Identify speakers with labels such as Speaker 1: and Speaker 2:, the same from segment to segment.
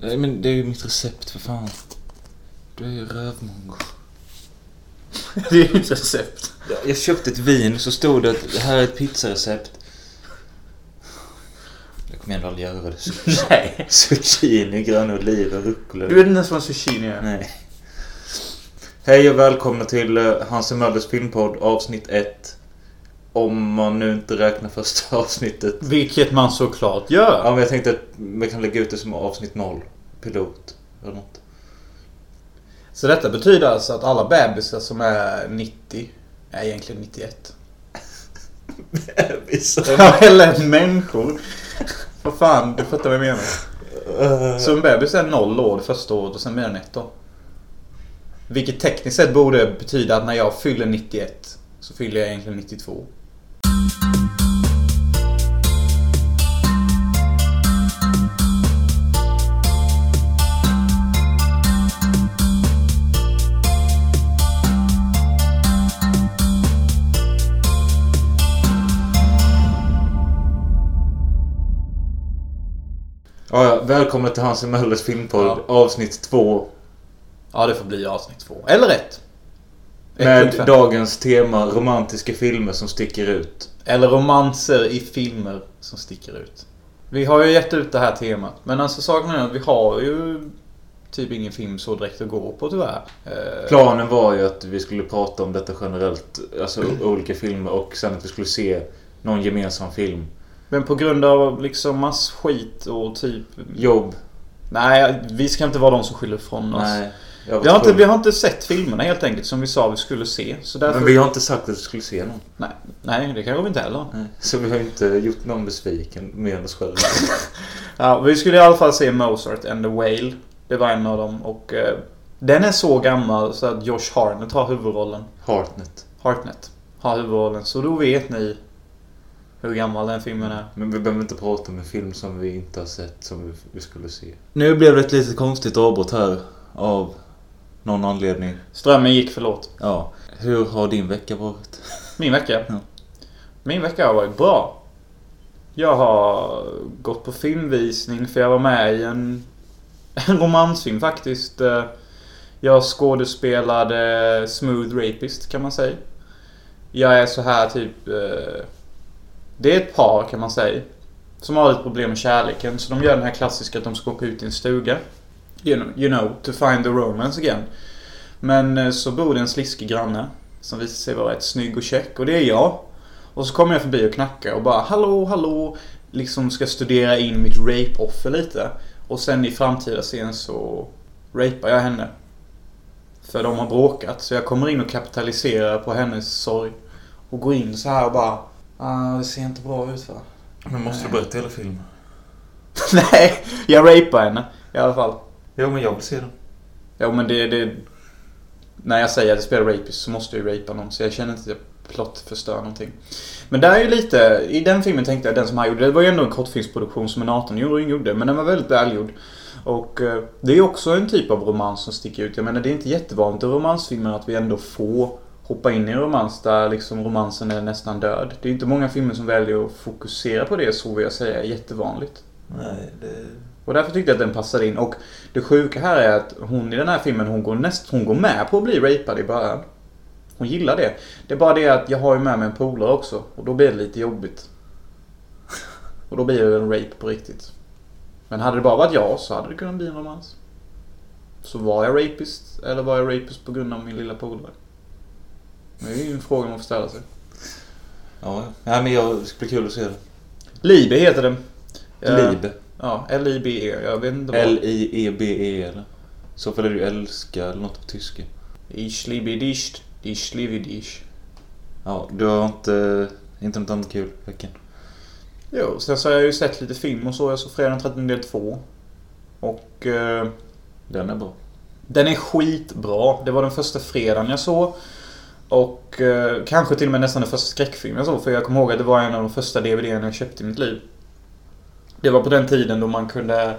Speaker 1: Nej men det är ju mitt recept för fan. Du är ju rövmongo.
Speaker 2: Det är ju ett recept.
Speaker 1: Jag köpte ett vin så stod det att det här är ett pizzarecept. Jag kommer ändå aldrig göra det.
Speaker 2: Nej.
Speaker 1: Zucchini, gröna oliver, rucola.
Speaker 2: Du vet inte ens vad zucchini är.
Speaker 1: Nej. Hej och välkomna till eh, Hans Möllers filmpodd avsnitt 1. Om man nu inte räknar första avsnittet.
Speaker 2: Vilket man såklart
Speaker 1: Ja
Speaker 2: gör.
Speaker 1: men jag tänkte att vi kan lägga ut det som avsnitt 0. Pilot. Eller något.
Speaker 2: Så detta betyder alltså att alla bebisar som är 90 är egentligen 91.
Speaker 1: Bebisar.
Speaker 2: Eller människor. Vad fan, du fattar vad jag menar. Så en bebis är 0 år det första året och sen blir den ett år. Vilket tekniskt sett borde betyda att när jag fyller 91 så fyller jag egentligen 92.
Speaker 1: Ja, ja, välkomna till Hans Möllers filmpodd
Speaker 2: Ja.
Speaker 1: avsnitt 2.
Speaker 2: Ja, det får bli avsnitt två. Eller ett.
Speaker 1: Med
Speaker 2: 1.5.
Speaker 1: dagens tema romantiska filmer som sticker ut.
Speaker 2: Eller romanser i filmer som sticker ut. Vi har ju gett ut det här temat. Men alltså saken är att vi har ju typ ingen film så direkt att gå på tyvärr. Eh,
Speaker 1: Planen var ju att vi skulle prata om detta generellt. Alltså olika filmer och sen att vi skulle se någon gemensam film.
Speaker 2: Men på grund av liksom massskit och typ...
Speaker 1: Jobb.
Speaker 2: Nej, vi ska inte vara de som skyller ifrån oss.
Speaker 1: Nej. Jag
Speaker 2: Vi har, inte, vi har inte sett filmerna helt enkelt som vi sa vi skulle se. Så därför...
Speaker 1: Men vi har inte sagt att vi skulle se någon.
Speaker 2: nej, nej, det kanske vi inte heller.
Speaker 1: Nej. Så vi har inte gjort någon besviken mer än oss själva.
Speaker 2: Ja, vi skulle i alla fall se Mozart and the Whale. Det var en av dem och... Eh, den är så gammal så att Josh Hartnett har huvudrollen.
Speaker 1: Hartnett.
Speaker 2: Hartnett har huvudrollen. Så då vet ni hur gammal den filmen är.
Speaker 1: Men vi behöver inte prata om en film som vi inte har sett som vi, skulle se.
Speaker 3: Nu blev det ett litet konstigt avbrott här av någon anledning.
Speaker 2: Strömmen gick, förlåt.
Speaker 3: Ja. Hur har din vecka varit?
Speaker 2: Min vecka?
Speaker 3: Ja.
Speaker 2: Min vecka har varit bra. Jag har gått på filmvisning för jag var med i en, en romansfilm faktiskt. Eh, Jag skådespelade Smooth Rapist kan man säga. Jag är så här typ... eh, Det är ett par kan man säga. Som har ett problem med kärleken. Så de gör den här klassiska att de ska åka ut i en stuga. You know, you know to find the romance again. Men eh, så bor det en sliskig granne. Som visar sig vara rätt snygg och check. Och det är jag. Och så kommer jag förbi och knackar och bara hallå, hallå. Liksom ska studera in mitt rape-offer lite. Och sen i framtida scen så rapar jag henne. För de har bråkat. Så jag kommer in och kapitaliserar på hennes sorg. Och går in så här och bara ah, det ser inte bra ut va?
Speaker 1: Men måste du berätta hela filmen?
Speaker 2: Nej, jag rapar henne i alla fall.
Speaker 1: Ja men jag vill se den.
Speaker 2: Jo men det, det... När jag säger att jag spelar rapist så måste jag ju rapa någon. Så jag känner inte att jag plott förstör någonting. Men där är ju lite... I den filmen tänkte jag, den som han gjorde. Det var ju ändå en kortfilmsproduktion som en 18-åring gjorde. Men den var väldigt välgjord. Och eh, det är också en typ av romans som sticker ut. Jag menar det är inte jättevanligt i romansfilmer att vi ändå får hoppa in i en romans där liksom romansen är nästan död. Det är inte många filmer som väljer att fokusera på det så vill jag säga jättevanligt.
Speaker 3: Nej, det...
Speaker 2: Och därför tyckte jag att den passade in. Och det sjuka här är att hon i den här filmen, hon går, näst, hon går med på att bli rapad i början. Hon gillar det. Det är bara det att jag har ju med mig en polare också. Och då blir det lite jobbigt. Och då blir det en rape på riktigt. Men hade det bara varit jag så hade det kunnat bli en romans. Så var jag rapist eller var jag rapist på grund av min lilla polare? Det är ju en fråga man får ställa sig.
Speaker 3: Ja, ja men jag, det ska bli kul att se det.
Speaker 2: Libe heter den.
Speaker 3: Liebe.
Speaker 2: Ja, L-I-B-E. Jag vet inte vad.
Speaker 3: L-I-E-B-E eller? I så fall är det ju älska eller något på tyska.
Speaker 2: Ich liebe dich, ich liebe dich.
Speaker 3: Ja, du har inte, inte något annat kul veckan?
Speaker 2: Jo, sen så har jag ju sett lite film och så. Jag såg Fredag den 13 del 2. Och eh,
Speaker 3: Den är bra.
Speaker 2: den är skitbra. Det var den första fredagen jag såg. Och eh, kanske till och med nästan den första skräckfilmen jag såg. För jag kommer ihåg att det var en av de första DVDerna jag köpte i mitt liv. Det var på den tiden då man kunde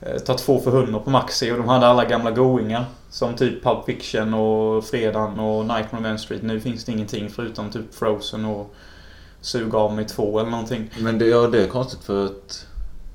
Speaker 2: eh, ta två för hundra på Maxi och de hade alla gamla goingar. Som typ Pulp Fiction och Fredagen och Nightmare on Elm Street. Nu finns det ingenting förutom typ Frozen och Sug av mig två eller någonting.
Speaker 3: Men det, ja, det är konstigt för att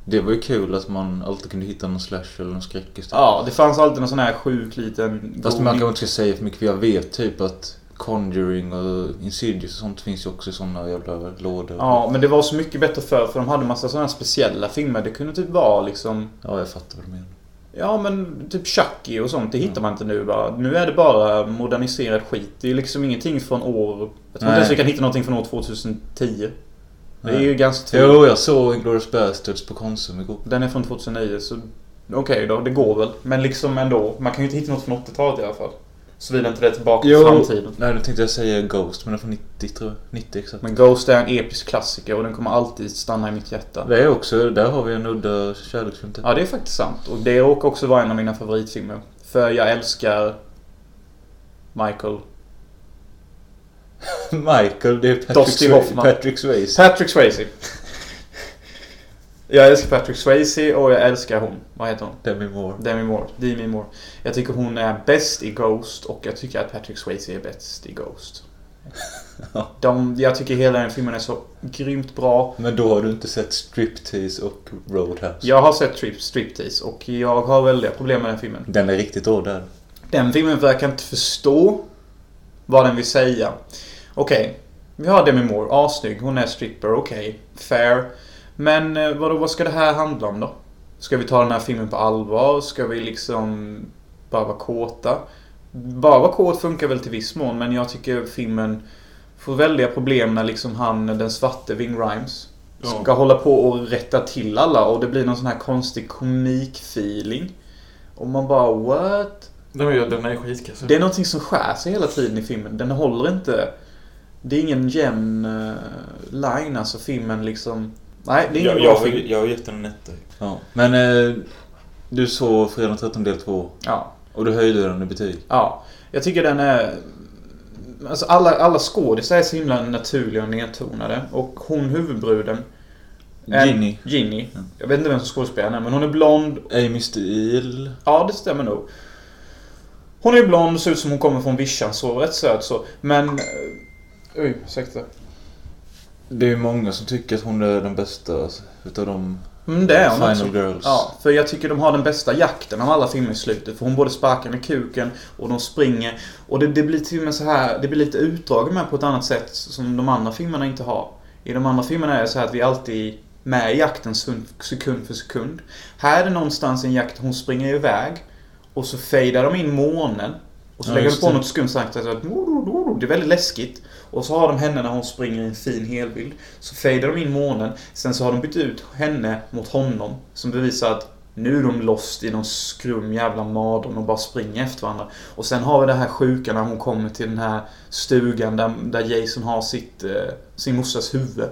Speaker 3: Det var ju kul att man alltid kunde hitta någon slash eller någon skräck istället.
Speaker 2: Ja, det fanns alltid någon sån här sjuk liten...
Speaker 3: Fast man kanske inte ska säga för mycket för jag vet typ att Conjuring och Insidious och sånt finns ju också i såna jävla lådor.
Speaker 2: Ja, men det var så mycket bättre förr för de hade massa här speciella filmer. Det kunde typ vara liksom...
Speaker 3: Ja, jag fattar vad du menar.
Speaker 2: Ja, men typ Chucky och sånt. Det hittar man inte nu bara. Nu är det bara moderniserad skit. Det är liksom ingenting från år... Jag tror inte ens vi kan hitta någonting från år 2010. Det är
Speaker 3: Nej.
Speaker 2: ju ganska tidigt.
Speaker 3: Jo, jag såg Inglourious Basterds på Konsum igår.
Speaker 2: Den är från 2009 så... Okej då, det går väl. Men liksom ändå. Man kan ju inte hitta något från 80-talet i alla fall. Såvida inte det är tillbaka till framtiden.
Speaker 3: Nej, nu tänkte jag säga Ghost, men den är från 90 tror jag. 90 exakt.
Speaker 2: Men Ghost är en episk klassiker och den kommer alltid stanna i mitt hjärta.
Speaker 3: Det är också, där har vi en udda kärleksfilm till.
Speaker 2: Ja, det är faktiskt sant. Och det råkar också vara en av mina favoritfilmer. För jag älskar Michael.
Speaker 3: Michael, det är Patrick, Swayze-. Patrick Swayze.
Speaker 2: Patrick Swayze. Jag älskar Patrick Swayze och jag älskar hon. Vad heter hon?
Speaker 3: Demi Moore.
Speaker 2: Demi Moore. Demi Moore. Jag tycker hon är bäst i Ghost och jag tycker att Patrick Swayze är bäst i Ghost. De, jag tycker hela den filmen är så grymt bra.
Speaker 3: Men då har du inte sett Striptease och Roadhouse.
Speaker 2: Jag har sett Strip, Striptease och jag har väldiga problem med den filmen.
Speaker 3: Den är riktigt då där.
Speaker 2: Den filmen verkar inte förstå vad den vill säga. Okej, vi har Demi Moore, assnygg, hon är stripper, okej, fair. Men eh, vadå, vad ska det här handla om då? Ska vi ta den här filmen på allvar? Ska vi liksom bara vara kåta? Bara vara kåt funkar väl till viss mån, men jag tycker filmen får väldiga problem när liksom han, den svarte Ving Rhymes, ska
Speaker 3: Ja.
Speaker 2: hålla på och rätta till alla och det blir någon sån här konstig komik-feeling. Och man bara what?
Speaker 1: Den är, den är skitkass.
Speaker 2: Det är någonting som skär sig hela tiden i filmen. Den håller inte... Det är ingen jämn uh, line, alltså filmen liksom... Nej, det är ingen
Speaker 1: jag,
Speaker 2: bra
Speaker 1: jag,
Speaker 2: film.
Speaker 1: har- jag har gett den en etta.
Speaker 3: Ja. Men eh, du såg Fredag den 13 del 2
Speaker 2: Ja,
Speaker 3: och du höjde den i betyg.
Speaker 2: ja. Jag tycker den är... Alltså alla, alla skådisar är så himla naturliga och nedtonade. Och hon huvudbruden... är-
Speaker 3: Ginny.
Speaker 2: Ginny.
Speaker 3: Ja.
Speaker 2: Jag vet inte vem som skådespelar henne, men hon är blond.
Speaker 3: Amy Steele.
Speaker 2: Ja, det stämmer nog. Hon är blond och ser ut som hon kommer från vischan, så rätt söt så. Men... eh, Oj, ursäkta.
Speaker 3: Det är ju många som tycker att hon är den bästa utav de
Speaker 2: Mm, det är hon
Speaker 3: Final
Speaker 2: också.
Speaker 3: Girls.
Speaker 2: Ja, för jag tycker de har den bästa jakten av alla filmer i slutet. För hon både sparkar med kuken och de springer. Och det, det blir till och med så här, det blir lite utdraget med på ett annat sätt som de andra filmerna inte har. I de andra filmerna är det så här att vi alltid med i jakten sekund- sekund för sekund. Här är det någonstans en jakt, hon springer iväg. Och så fejdar de in månen. Och så
Speaker 3: Ja,
Speaker 2: lägger
Speaker 3: just
Speaker 2: på
Speaker 3: det.
Speaker 2: något skumt sagt. Det är väldigt läskigt. Och så har de henne när hon springer i en fin helbild. Så fejdar de in månen. Sen så har de bytt ut henne mot honom. Som bevisar att nu är de lost i någon skrum jävla mardröm och bara springer efter varandra. Och sen har vi det här sjuka när hon kommer till den här stugan där, där Jason har sitt, eh, sin morsas huvud.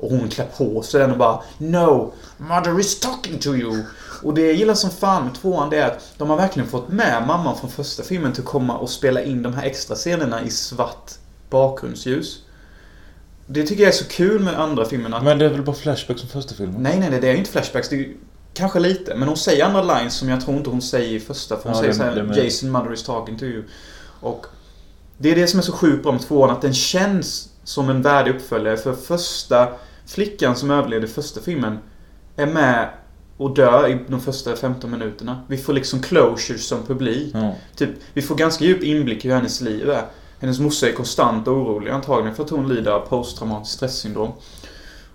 Speaker 2: Och hon klär på sig den och bara No! Mother is talking to you! Och det jag gillar som fan med tvåan det är att de har verkligen fått med mamman från första filmen till att komma och spela in de här extra scenerna i svart bakgrundsljus. Det tycker jag är så kul med andra filmerna.
Speaker 3: Men det är väl bara Flashback som första filmen?
Speaker 2: Nej, nej, nej, det är ju inte flashbacks. Det är ju kanske lite. Men hon säger andra lines som jag tror inte hon säger i första. För hon
Speaker 3: Ja,
Speaker 2: säger
Speaker 3: det-
Speaker 2: så här,
Speaker 3: det med.
Speaker 2: Jason mother is talking to you. Och det är det som är så sjukt bra med tvåan. Att den känns som en värdig uppföljare. För första flickan som överlevde första filmen är med och dör i de första 15 minuterna. Vi får liksom closure som publik.
Speaker 3: Ja.
Speaker 2: Typ, vi får ganska djup inblick i hur hennes liv är. Hennes morsa är konstant orolig antagligen för att hon lider av posttraumatiskt stressyndrom.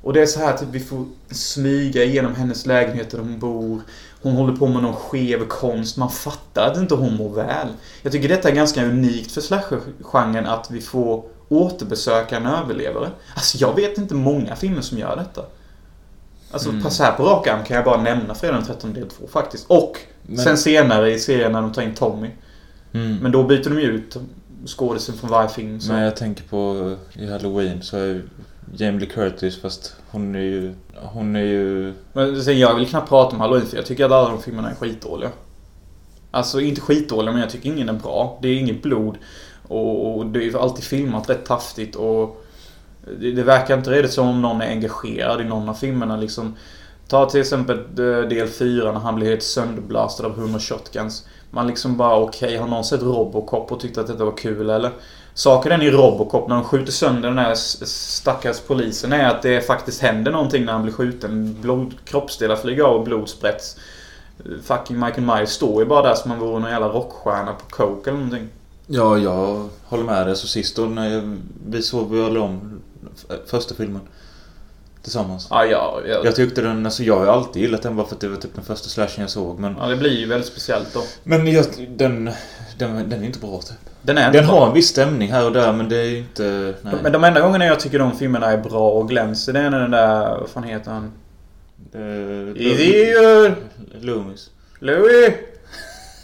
Speaker 2: Och det är så här typ vi får smyga igenom hennes lägenhet där hon bor. Hon håller på med någon skev konst. Man fattar att inte hon mår väl. Jag tycker detta är ganska unikt för slasher-genren att vi får återbesöka en överlevare. Alltså jag vet inte många filmer som gör detta. Alltså
Speaker 3: Mm.
Speaker 2: pass här på rak arm kan jag bara nämna Fredag den 13 del 2 faktiskt. Och
Speaker 3: Men-
Speaker 2: sen senare i serien när de tar in Tommy.
Speaker 3: Mm.
Speaker 2: Men då byter de ju ut skådisen från varje film. Så.
Speaker 3: Men jag tänker på i Halloween så är Jamie Lee Curtis fast hon är ju... Hon är ju...
Speaker 2: Men sen, jag vill knappt prata om Halloween för jag tycker att alla de filmerna är skitdåliga. Alltså inte skitdåliga men jag tycker ingen är bra. Det är inget blod. Och, och det är ju alltid filmat rätt taftigt och det, det verkar inte riktigt som om någon är engagerad i någon av filmerna liksom. Ta till exempel eh, del 4 när han blir helt sönderblastad av 100 shotguns. Man liksom bara okej, har någon sett Robocop och tyckt att detta var kul eller? Saken i Robocop när de skjuter sönder den här stackars polisen är att det faktiskt händer någonting när han blir skjuten. Blod, kroppsdelar flyger av och blod sprätts. Fucking Michael Myers står ju bara där som om han vore någon jävla rockstjärna på coke eller någonting.
Speaker 3: Ja, jag håller med dig. Så sist då när vi såg vi om första filmen. Tillsammans.
Speaker 2: Ja, ja, ja.
Speaker 3: Jag tyckte den, alltså jag har alltid gillat den bara för att det var typ den första slashen jag såg. Men,
Speaker 2: ja det blir ju väldigt speciellt då.
Speaker 3: men jag, den, den, den är inte bra typ.
Speaker 2: Den är inte
Speaker 3: Den
Speaker 2: bra.
Speaker 3: har en viss stämning här och där men det är inte... Nej.
Speaker 2: Men de enda gångerna jag tycker de filmerna är bra och glänser det är när den där... Vad fan heter han? Idiot!
Speaker 3: Loomis.
Speaker 2: Louis!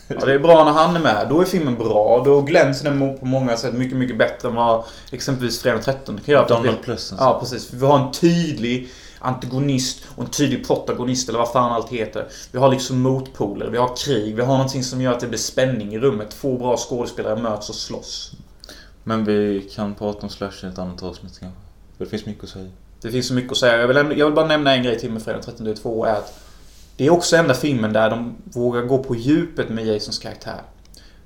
Speaker 2: Ja, det är bra när han är med. Då är filmen bra. Då glänser den på många sätt mycket, mycket bättre än vad exempelvis Fredag 13 kan göra.
Speaker 3: Donald Pleasence.
Speaker 2: Ja, precis. Vi har en tydlig antagonist och en tydlig protagonist eller vad fan allt heter. Vi har liksom motpoler, vi har krig, vi har någonting som gör att det blir spänning i rummet. Två bra skådespelare möts och slåss.
Speaker 3: Men vi kan prata om Slash i ett annat avsnitt kanske. Det finns mycket att säga.
Speaker 2: Det finns så mycket att säga. Jag vill, jag vill bara nämna en grej till med Fredag 13 2 är att det är också enda filmen där de vågar gå på djupet med Jasons karaktär.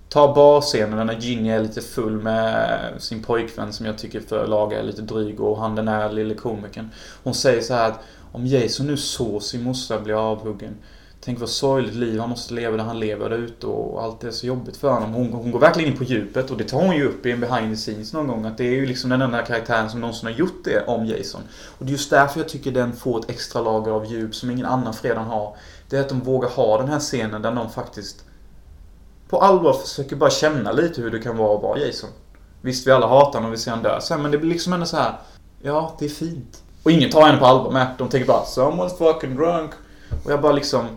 Speaker 2: Ta barscenen när Ginny är lite full med sin pojkvän som jag tycker för laga är lite dryg och han den här lille komikern. Hon säger så här att om Jason nu såg sin morsa bli avhuggen. Tänk vad sorgligt liv han måste leva där han lever där ute och allt är så jobbigt för honom. Hon, hon går verkligen in på djupet och det tar hon ju upp i en behind the scenes någon gång. Att det är ju liksom den enda karaktären som någonsin har gjort det om Jason. Och det är just därför jag tycker den får ett extra lager av djup som ingen annan fredan har. Det är att de vågar ha den här scenen där någon faktiskt på allvar försöker bara känna lite hur det kan vara att vara Jason. Visst, vi alla hatar honom och vi ser han dö sen, men det blir liksom ändå så här. Ja, det är fint. Och ingen tar henne på allvar med. De tänker bara 'Someone's fucking drunk' Och jag bara liksom...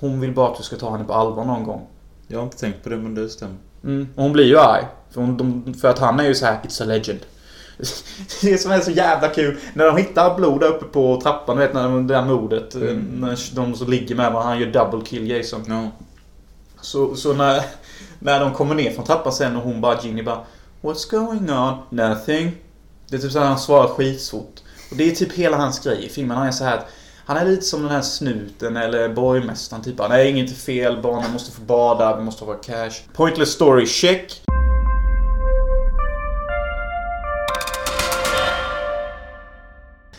Speaker 2: Hon vill bara att du ska ta henne på allvar någon gång.
Speaker 3: Jag har inte tänkt på det men det stämmer.
Speaker 2: Mm. Och hon blir ju arg. För, hon, de, för att han är ju så här, it's a legend. Det som är så jävla kul, när de hittar blod där uppe på trappan, du vet när de- det där mordet.
Speaker 3: Mm.
Speaker 2: När de som ligger med varandra, han gör double kill Jason.
Speaker 3: Ja.
Speaker 2: Så, så när, när de kommer ner från trappan sen och hon bara, Ginny bara What's going on? Nothing. Det är typ så att han svarar skitsvårt. Och det är typ hela hans grej i filmen. Han är så här att han är lite som den här snuten eller borgmästaren. Typ inget är fel. Barnen måste få bada. Vi måste ha cash. Pointless story, check.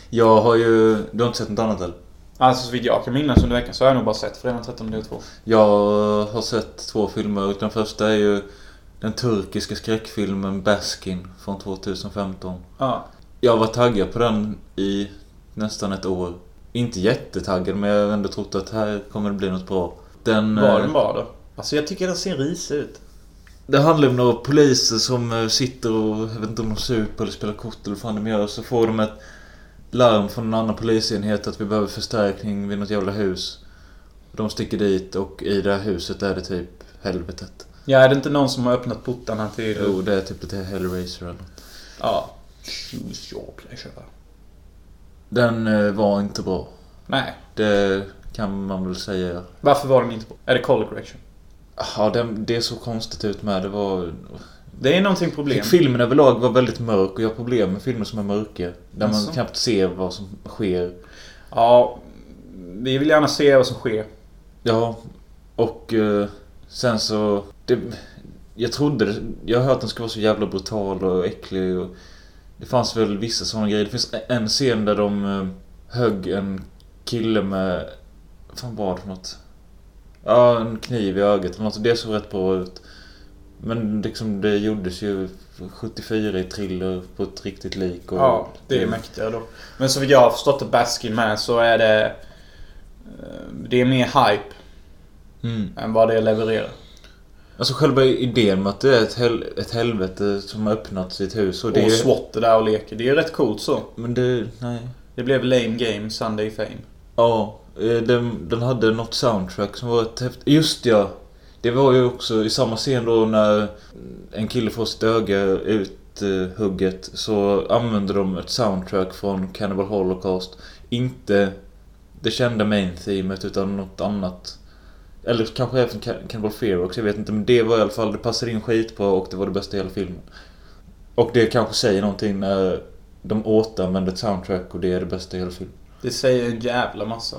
Speaker 3: Jag har ju... Du har inte sett något annat eller?
Speaker 2: Alltså så vitt jag kan minnas under veckan så har jag nog bara sett Fredag 13 del 2.
Speaker 3: Jag har sett två filmer. Den första är ju den turkiska skräckfilmen Baskin från 2015.
Speaker 2: Ja.
Speaker 3: Jag var taggad på den i nästan ett år. Inte jättetaggad men jag har ändå trott att här kommer det bli något bra. Den...
Speaker 2: Var
Speaker 3: eh,
Speaker 2: den bra då? Alltså jag tycker den ser risig ut.
Speaker 3: Det handlar om några poliser som eh, sitter och, jag vet inte om de super eller spelar kort eller vad fan de gör. Så får de ett larm från en annan polisenhet att vi behöver förstärkning vid något jävla hus. De sticker dit och i det här huset är det typ helvetet.
Speaker 2: Ja, är det inte någon som har öppnat portarna till...
Speaker 3: Jo, det är typ lite Hellraiser eller något.
Speaker 2: Ja. Choose your pleasure.
Speaker 3: Den eh, var inte bra.
Speaker 2: Nej.
Speaker 3: Det kan man väl säga.
Speaker 2: Varför var den inte bra? Är det color correction?
Speaker 3: Ja, den, det såg konstigt ut med. Det var...
Speaker 2: Det är någonting problem.
Speaker 3: Filmen överlag var väldigt mörk och jag har problem med filmer som är mörka. Där
Speaker 2: Jaså?
Speaker 3: man knappt ser vad som sker.
Speaker 2: Ja, vi vill gärna se vad som sker.
Speaker 3: Ja, och eh, sen så... Det, jag trodde Jag har hört att den ska vara så jävla brutal och äcklig och... Det fanns väl vissa sådana grejer. Det finns en scen där de eh, högg en kille med... Fan var det för något? Ja, en kniv i ögat eller något. Det såg rätt bra ut. Men liksom det gjordes ju 74 i thriller på ett riktigt lik. Och
Speaker 2: Ja, det är mäktigare då. Men så vitt jag har förstått det Baskin med så är det... eh, Det är mer hype
Speaker 3: Mm.
Speaker 2: än vad det levererar.
Speaker 3: Alltså själva idén med att det är ett, hel, ett helvete som har öppnats i ett hus. Och det
Speaker 2: och SWAT är där och leker. Det är rätt coolt så.
Speaker 3: Men det... Nej.
Speaker 2: Det blev lame game, Sunday fame.
Speaker 3: Ja, eh, den, den hade något soundtrack som var ett häftigt... Just ja! Det var ju också i samma scen då när en kille får sitt öga uthugget så använder de ett soundtrack från Cannibal Holocaust. Inte det kända main themet utan något annat. Eller kanske även Ca- Cannibal också, jag vet inte. Men det var i alla fall, det passade in skitbra och det var det bästa i hela filmen. Och det kanske säger någonting när de återanvänder ett soundtrack och det är det bästa i hela filmen.
Speaker 2: Det säger en jävla massa.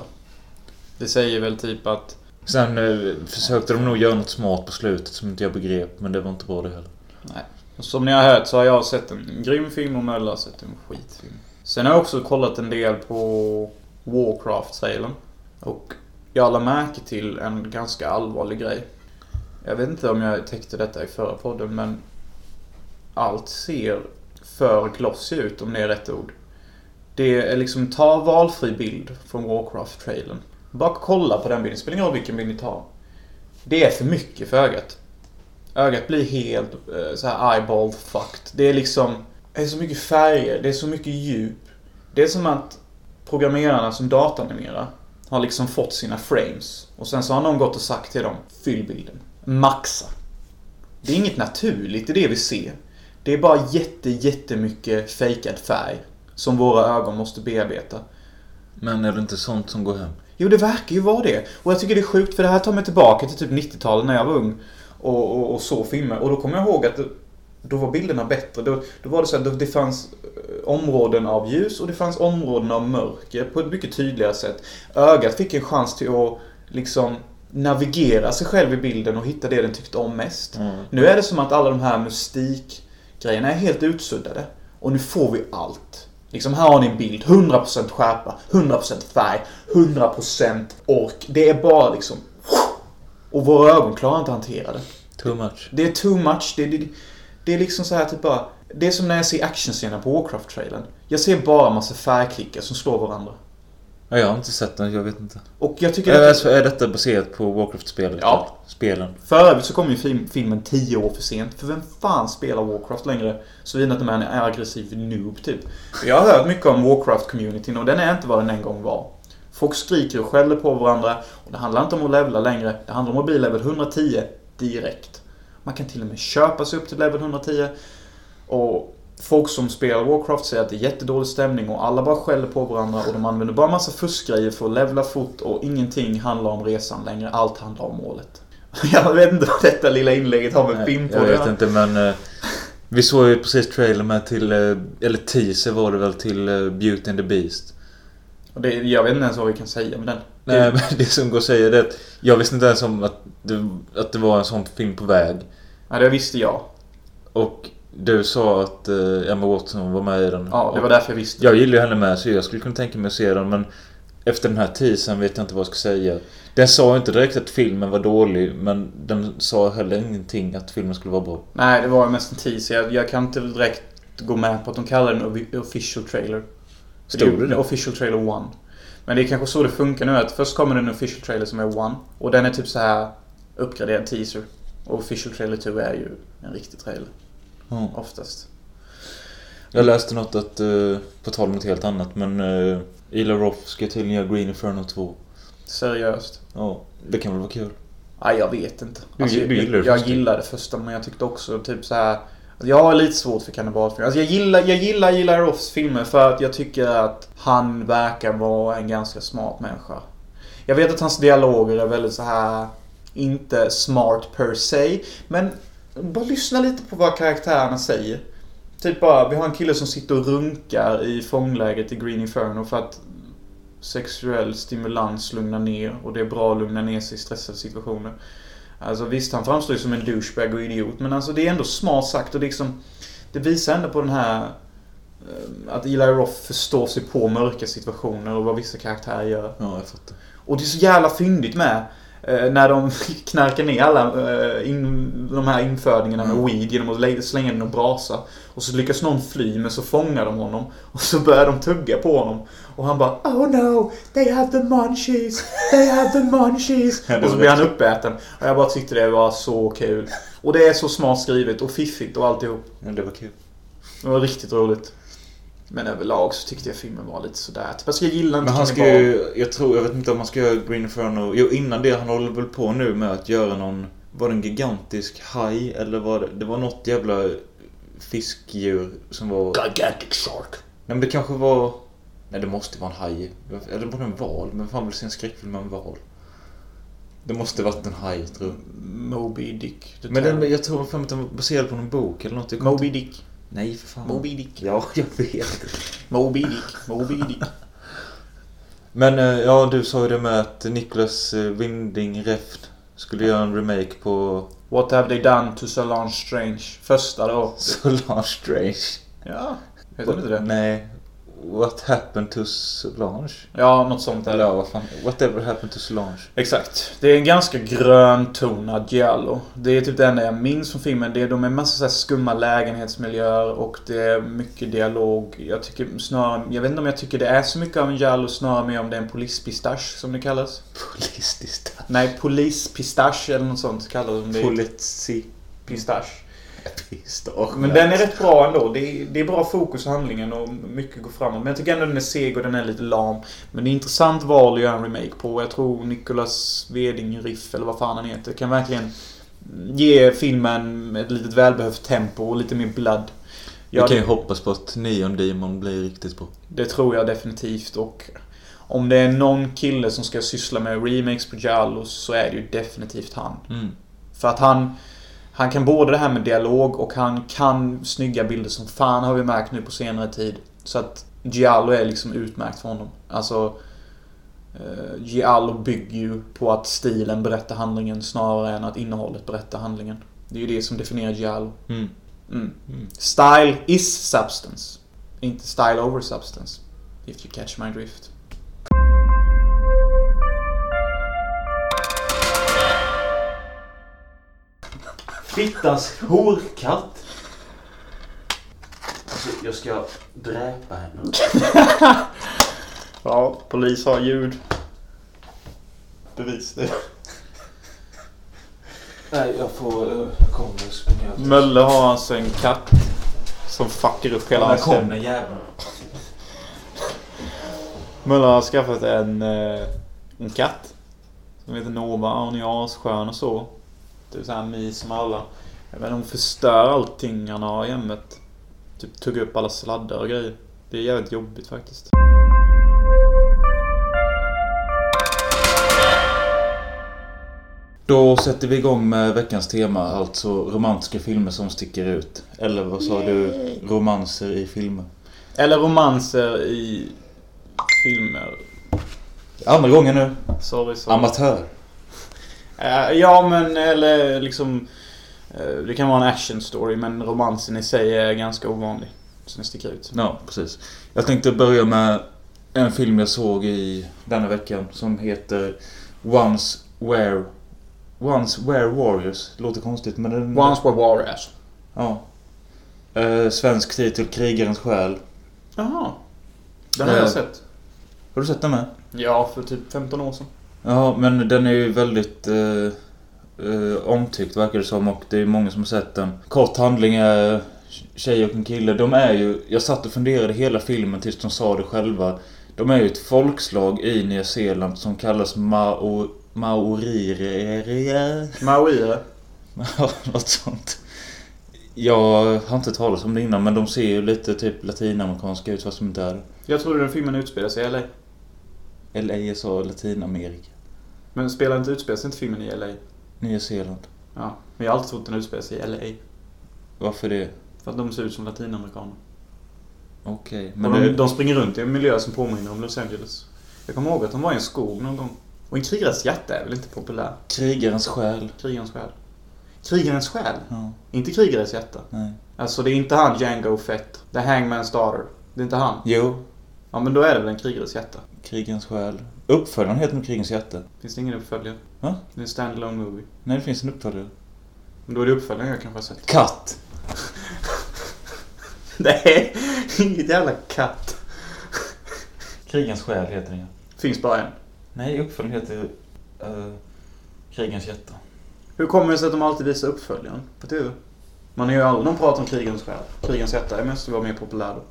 Speaker 2: Det säger väl typ att...
Speaker 3: Sen eh, försökte de nog göra något smart på slutet som inte jag begrep, men det var inte bra det heller.
Speaker 2: Nej. Som ni har hört så har jag sett en grym film och Möller har sett en skitfilm. Sen har jag också kollat en del på Warcraft-trailern. Och jag la märke till en ganska allvarlig grej. Jag vet inte om jag täckte detta i förra podden men allt ser för glossy ut om det är rätt ord. Det är liksom, ta valfri bild från Warcraft-trailern. Bara kolla på den bilden, spelar ingen roll vilken bild ni tar. Det är för mycket för ögat. Ögat blir helt eh, så här eyeball fucked. Det är liksom, det är så mycket färger, det är så mycket djup. Det är som att programmerarna som datanimerar har liksom fått sina frames. Och sen så har någon gått och sagt till dem, fyll bilden. Maxa. Det är inget naturligt i det vi ser. Det är bara jätte, jättemycket fejkad färg. Som våra ögon måste bearbeta.
Speaker 3: Men är det inte sånt som går hem?
Speaker 2: Jo, det verkar ju vara det. Och jag tycker det är sjukt för det här tar mig tillbaka till typ 90-talet när jag var ung. Och, och, och såg filmer. Och då kommer jag ihåg att då var bilderna bättre. Då, då var det så att det fanns eh, områden av ljus och det fanns områden av mörker på ett mycket tydligare sätt. Ögat fick en chans till att liksom navigera sig själv i bilden och hitta det den tyckte om mest.
Speaker 3: Mm.
Speaker 2: Nu är det som att alla de här mystikgrejerna är helt utsuddade. Och nu får vi allt. Liksom här har ni en bild. 100% skärpa, 100% färg, 100% ork. Det är bara liksom... Och våra ögon klarar inte att hantera det.
Speaker 3: Too much.
Speaker 2: Det är too much. Det, det, det är liksom så här typ bara... Det är som när jag ser actionscener på Warcraft-trailern. Jag ser bara massa färgklickar som slår varandra.
Speaker 3: Ja, jag har inte sett den, jag vet inte.
Speaker 2: Och jag tycker
Speaker 3: Är,
Speaker 2: att...
Speaker 3: alltså, är detta baserat på Warcraft-spelet?
Speaker 2: Ja.
Speaker 3: Spelen?
Speaker 2: För övrigt så kommer ju film, filmen 10 år för sent. För vem fan spelar Warcraft längre? Såvida inte man är aggressiv noob typ. Jag har hört mycket om Warcraft-communityn och den är inte vad den en gång var. Folk skriker och skäller på varandra. Och det handlar inte om att levla längre. Det handlar om att bli level 110 direkt. Man kan till och med köpa sig upp till level 110. Och folk som spelar Warcraft säger att det är jättedålig stämning och alla bara skäller på varandra och de använder bara massa fuskgrejer för att levla fort och ingenting handlar om resan längre. Allt handlar om målet. Jag vet inte vad detta lilla inlägget har med film på
Speaker 3: Jag vet inte men... eh, vi såg ju precis trailer med till... eh, eller teaser var det väl till eh, Beauty and the Beast.
Speaker 2: Och det, jag vet inte ens vad vi kan säga med den.
Speaker 3: Nej men det som går att säga det är att jag visste inte ens om att det, att det var en sån film på väg.
Speaker 2: Ja, det visste jag.
Speaker 3: Och du sa att uh, Emma Watson var med i den.
Speaker 2: Ja, det var därför jag visste.
Speaker 3: Jag gillar ju henne med så jag skulle kunna tänka mig att se den men efter den här teasern vet jag inte vad jag ska säga. Den sa inte direkt att filmen var dålig men den sa heller ingenting att filmen skulle vara bra.
Speaker 2: Nej, det var mest en teaser. Jag, jag kan inte direkt gå med på att de kallar den official trailer.
Speaker 3: Stod
Speaker 2: är
Speaker 3: det det?
Speaker 2: Official trailer 1. Men det är kanske så det funkar nu att först kommer det en official trailer som är 1. Och den är typ så här uppgraderad teaser. Och official trailer 2 är ju en riktig trailer.
Speaker 3: Ja.
Speaker 2: Oftast.
Speaker 3: Jag läste något att, uh, på tal om något helt annat men uh, Ila Roth ska tydligen göra Green Inferno 2.
Speaker 2: Seriöst.
Speaker 3: Ja, det kan väl vara kul.
Speaker 2: Nej, jag vet inte.
Speaker 3: Du- du
Speaker 2: jag,
Speaker 3: gillar det
Speaker 2: jag
Speaker 3: första.
Speaker 2: gillar det första men jag tyckte också typ så här. Alltså, jag har lite svårt för kannibalfilmer. Alltså jag gillar, jag gillar, gillar Roffs filmer för att jag tycker att han verkar vara en ganska smart människa. Jag vet att hans dialoger är väldigt så här inte smart per se. Men bara lyssna lite på vad karaktärerna säger. Typ bara, vi har en kille som sitter och runkar i fånglägret i Green Inferno för att sexuell stimulans lugnar ner och det är bra att lugna ner sig i stressade situationer. Alltså visst, han framstår ju som en douchebag och idiot men alltså det är ändå smart sagt och liksom Det visar ändå på den här eh, Att Eli Roth förstår sig på mörka situationer och vad vissa karaktärer gör.
Speaker 3: Ja, jag fattar.
Speaker 2: Och det är så jävla fyndigt med. eh, När de knarkar ner alla eh, in, de här infödingarna med
Speaker 3: Mm.
Speaker 2: weed genom att lä- slänga in och brasa. Och så lyckas någon fly men så fångar de honom. Och så börjar de tugga på honom. Och han bara Oh no! They have the munchies! They have the munchies! Och så blir han uppäten. Och jag bara tyckte det var så kul. Och det är så smart skrivet och fiffigt och alltihop.
Speaker 3: Ja, det var kul.
Speaker 2: Det var riktigt roligt. Men överlag så tyckte jag filmen var lite sådär. Typ, alltså jag gillar inte
Speaker 3: Men han ska ju, jag tror, jag vet inte om han ska göra Green Inferno. Jo, innan det, han håller väl på nu med att göra någon, var det en gigantisk haj eller var det, det var något jävla fiskdjur som var...
Speaker 2: Gigantic shark.
Speaker 3: Nej men det kanske var, nej det måste vara en haj. Eller det en val? Men fan vill se en skräckfilm med en val? Det måste varit en haj tror jag.
Speaker 2: Moby Dick.
Speaker 3: Men den, jag tror fan att den var baserad på någon bok eller något.
Speaker 2: Moby
Speaker 3: inte-
Speaker 2: Dick.
Speaker 3: Nej för fan.
Speaker 2: Moby Dick.
Speaker 3: Ja, jag vet.
Speaker 2: Moby Dick. Moby Dick.
Speaker 3: Men eh, ja, du sa ju det med att Niklas eh, Winding Refn Skulle göra en remake på
Speaker 2: What have they done to Solange Strange? Första då.
Speaker 3: Solange Strange.
Speaker 2: Ja. Heter inte det?
Speaker 3: Nej. What happened to Solange?
Speaker 2: Ja, något sånt
Speaker 3: Eller
Speaker 2: där.
Speaker 3: ja, vad fan. Whatever happened to Solange?
Speaker 2: Exakt. Det är en ganska gröntonad giallo. Det är typ det enda jag minns från filmen. Det är, de är massa så här skumma lägenhetsmiljöer och det är mycket dialog. Jag tycker snarare... Jag vet inte om jag tycker det är så mycket av en giallo, snarare mer om det är en polispistache som det kallas.
Speaker 3: Politiskt.
Speaker 2: Nej, polispistache eller något sånt kallas det.
Speaker 3: Politi...
Speaker 2: Pistache.
Speaker 3: Pistage.
Speaker 2: Men den är rätt bra ändå. Det är, det är bra fokus i handlingen och mycket går framåt. Men jag tycker ändå den är seg och den är lite lam. Men det är intressant val att göra en remake på. Jag tror Nicolas Weding Riff, eller vad fan han heter, kan verkligen ge filmen ett litet välbehövt tempo och lite mer blood.
Speaker 3: Vi
Speaker 2: Ja,
Speaker 3: kan ju hoppas på att Neon Demon blir riktigt bra.
Speaker 2: det tror jag definitivt. Och om det är någon kille som ska syssla med remakes på Giallos så är det ju definitivt han.
Speaker 3: Mm.
Speaker 2: För att han... Han kan både det här med dialog och han kan snygga bilder som fan har vi märkt nu på senare tid. Så att Giallo är liksom utmärkt för honom. Alltså... Uh, Giallo bygger ju på att stilen berättar handlingen snarare än att innehållet berättar handlingen. Det är ju det som definierar Giallo.
Speaker 3: Mm.
Speaker 2: Mm.
Speaker 3: Mm.
Speaker 2: Style is substance. Inte style over substance. If you catch my drift.
Speaker 1: Fittas horkatt. Alltså, jag ska dräpa henne.
Speaker 2: Ja, polis har ljud. Bevis det.
Speaker 3: Nej, jag får... eh, Jag kommer springa.
Speaker 2: Mölle har alltså en katt som fuckar upp hela
Speaker 3: När
Speaker 2: hans
Speaker 3: kom
Speaker 2: hem.
Speaker 3: den jäveln?
Speaker 2: Mölle har skaffat en, eh, en katt. Som heter Nova. Hon är asskön och så. Det är såhär mys som alla. Men hon förstör allting han har i hemmet. Typ tuggar upp alla sladdar och grejer. Det är jävligt jobbigt faktiskt.
Speaker 3: Då sätter vi igång med veckans tema, alltså romantiska filmer som sticker ut. Eller vad sa du? Romanser i filmer.
Speaker 2: Eller romanser i filmer.
Speaker 3: Andra gången nu.
Speaker 2: Sorry, sorry.
Speaker 3: Amatör.
Speaker 2: Eh, ja, men eller liksom... eh, det kan vara en action story, men romansen i sig är ganska ovanlig. Så den sticker ut.
Speaker 3: Ja, precis. Jag tänkte börja med en film jag såg i denna veckan som heter Once Where... Once Where Warriors. Låter konstigt men den...
Speaker 2: Once were warriors.
Speaker 3: Ja. Eh, svensk titel Krigarens själ.
Speaker 2: Jaha. Den har
Speaker 3: Eh.
Speaker 2: jag sett.
Speaker 3: Har du sett den med?
Speaker 2: Ja, för typ 15 år sedan.
Speaker 3: Ja, men den är ju väldigt eh, eh, omtyckt verkar det som och det är många som har sett den. Kort handling är tjej och en kille. De är ju... Jag satt och funderade hela filmen tills de sa det själva. De är ju ett folkslag i Nya Zeeland som kallas Mao... Maorirer...
Speaker 2: Maoire.
Speaker 3: Ja, något sånt. Jag har inte talat om det innan men de ser ju lite typ latinamerikanska ut fast de inte är.
Speaker 2: Jag trodde den filmen utspelar sig i LA.
Speaker 3: Eller USA, Latinamerika.
Speaker 2: Men spelar inte utspelar sig inte filmen i LA?
Speaker 3: Nya Zeeland.
Speaker 2: Ja. Men jag har alltid trott den utspelar sig i LA.
Speaker 3: Varför det?
Speaker 2: För att de ser ut som latinamerikaner.
Speaker 3: Okej.
Speaker 2: Men
Speaker 3: Men
Speaker 2: de,
Speaker 3: det...
Speaker 2: de springer runt i en miljö som påminner om Los Angeles. Jag kommer ihåg att de var i en skog någon gång. Och en krigares hjärta är väl inte populär?
Speaker 3: Krigarens själ.
Speaker 2: Krigarens själ. Krigarens själ?
Speaker 3: Ja,
Speaker 2: Inte krigares hjärta.
Speaker 3: nej.
Speaker 2: Alltså det är inte han Django Fett. The Hangman's Daughter. Det är inte han.
Speaker 3: Jo,
Speaker 2: Ja men då är det väl en krigares hjärta.
Speaker 3: Krigens själ. Uppföljaren heter nog Krigens hjärta.
Speaker 2: Finns det ingen uppföljare?
Speaker 3: Va?
Speaker 2: Det är en standalone movie.
Speaker 3: Nej, det finns en uppföljare.
Speaker 2: Men då är det uppföljaren jag kanske har sett.
Speaker 3: Katt!
Speaker 2: Nej, inget jävla katt.
Speaker 3: Krigens själ heter den ja.
Speaker 2: Finns bara en.
Speaker 3: Nej, uppföljaren heter... Uh, Krigens hjärta.
Speaker 2: Hur kommer det sig att de alltid visar uppföljaren på TV? Man hör ju aldrig någon prata om krigens själ. Krigens hjärta är mest vara mer populär då.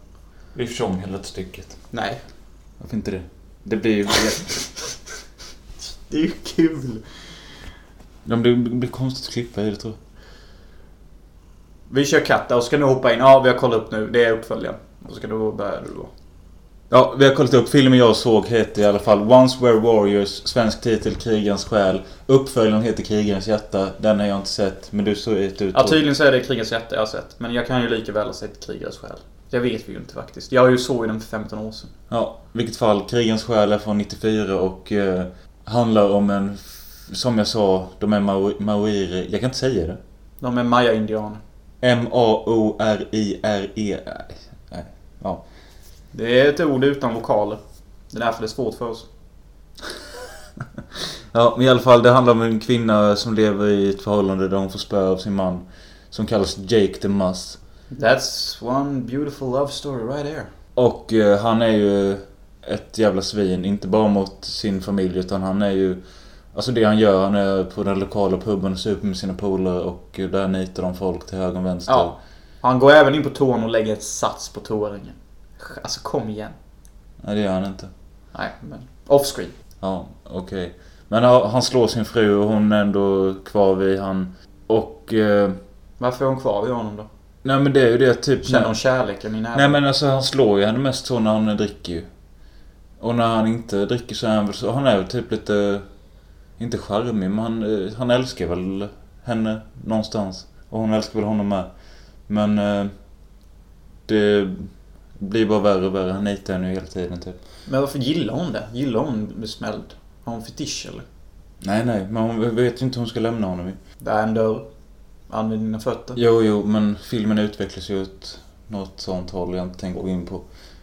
Speaker 3: Vi hela stycket.
Speaker 2: Nej.
Speaker 3: Varför inte det? Det blir ju...
Speaker 2: Det är ju kul.
Speaker 3: De blir, blir konstigt att klippa i det tror jag.
Speaker 2: Vi kör katt där och ska nu hoppa in. Ja, vi har kollat upp nu. Det är uppföljaren. Och så ska du börja du då.
Speaker 3: Ja, vi har kollat upp. Filmen jag såg heter i alla fall Once Were Warriors. Svensk titel Krigarens själ. Uppföljaren heter Krigarens hjärta. Den har jag inte sett. Men du såg ut ut
Speaker 2: Ja, tydligen så är det krigens hjärta jag har sett. Men jag kan ju lika väl ha sett krigares själ. Det vet vi ju inte faktiskt. Jag ju såg ju den för 15 år sedan.
Speaker 3: Ja, i vilket fall. Krigens själ är från 94 och eh, handlar om en som jag sa, de är maori- maorier. Jag kan inte säga det.
Speaker 2: De är maya-indianer.
Speaker 3: M-A-O-R-I-R-E. Nej. Ja.
Speaker 2: Det är ett ord utan vokaler. Det är därför det är svårt för oss.
Speaker 3: Ja, men i alla fall det handlar om en kvinna som lever i ett förhållande där hon får spö av sin man. Som kallas Jake the Muss.
Speaker 2: That's one beautiful love story right there.
Speaker 3: Och eh, han är ju ett jävla svin. Inte bara mot sin familj utan han är ju... Alltså det han gör, han är på den lokala puben och super med sina polare och eh, där nitar de folk till höger och vänster.
Speaker 2: Ja. Han går även in på toan och lägger ett sats på toaringen. Alltså kom igen.
Speaker 3: Nej, det gör han inte.
Speaker 2: Nej, men offscreen.
Speaker 3: Ja, okej. Men ja, han slår sin fru och hon är ändå kvar vid han. Och... Eh,
Speaker 2: Varför är hon kvar vid honom då?
Speaker 3: Nej men det är ju det typ...
Speaker 2: Känner hon kärleken i näven?
Speaker 3: Nej men alltså han slår ju henne mest så när han dricker ju. Och när han inte dricker så är han väl så... Han är väl typ lite... Inte charmig men han, eh, han älskar väl henne någonstans. Och hon älskar väl honom med. Men... Eh, det blir bara värre och värre. Han nitar henne ju hela tiden typ.
Speaker 2: Men varför gillar hon det? Gillar hon att bli smälld? Har hon fetisch eller?
Speaker 3: Nej nej, men hon vet ju inte hur hon ska lämna honom ju.
Speaker 2: Det är en dörr. Använd dina fötter.
Speaker 3: Jo, jo, men filmen utvecklas ju åt något sånt håll jag inte tänker gå in på.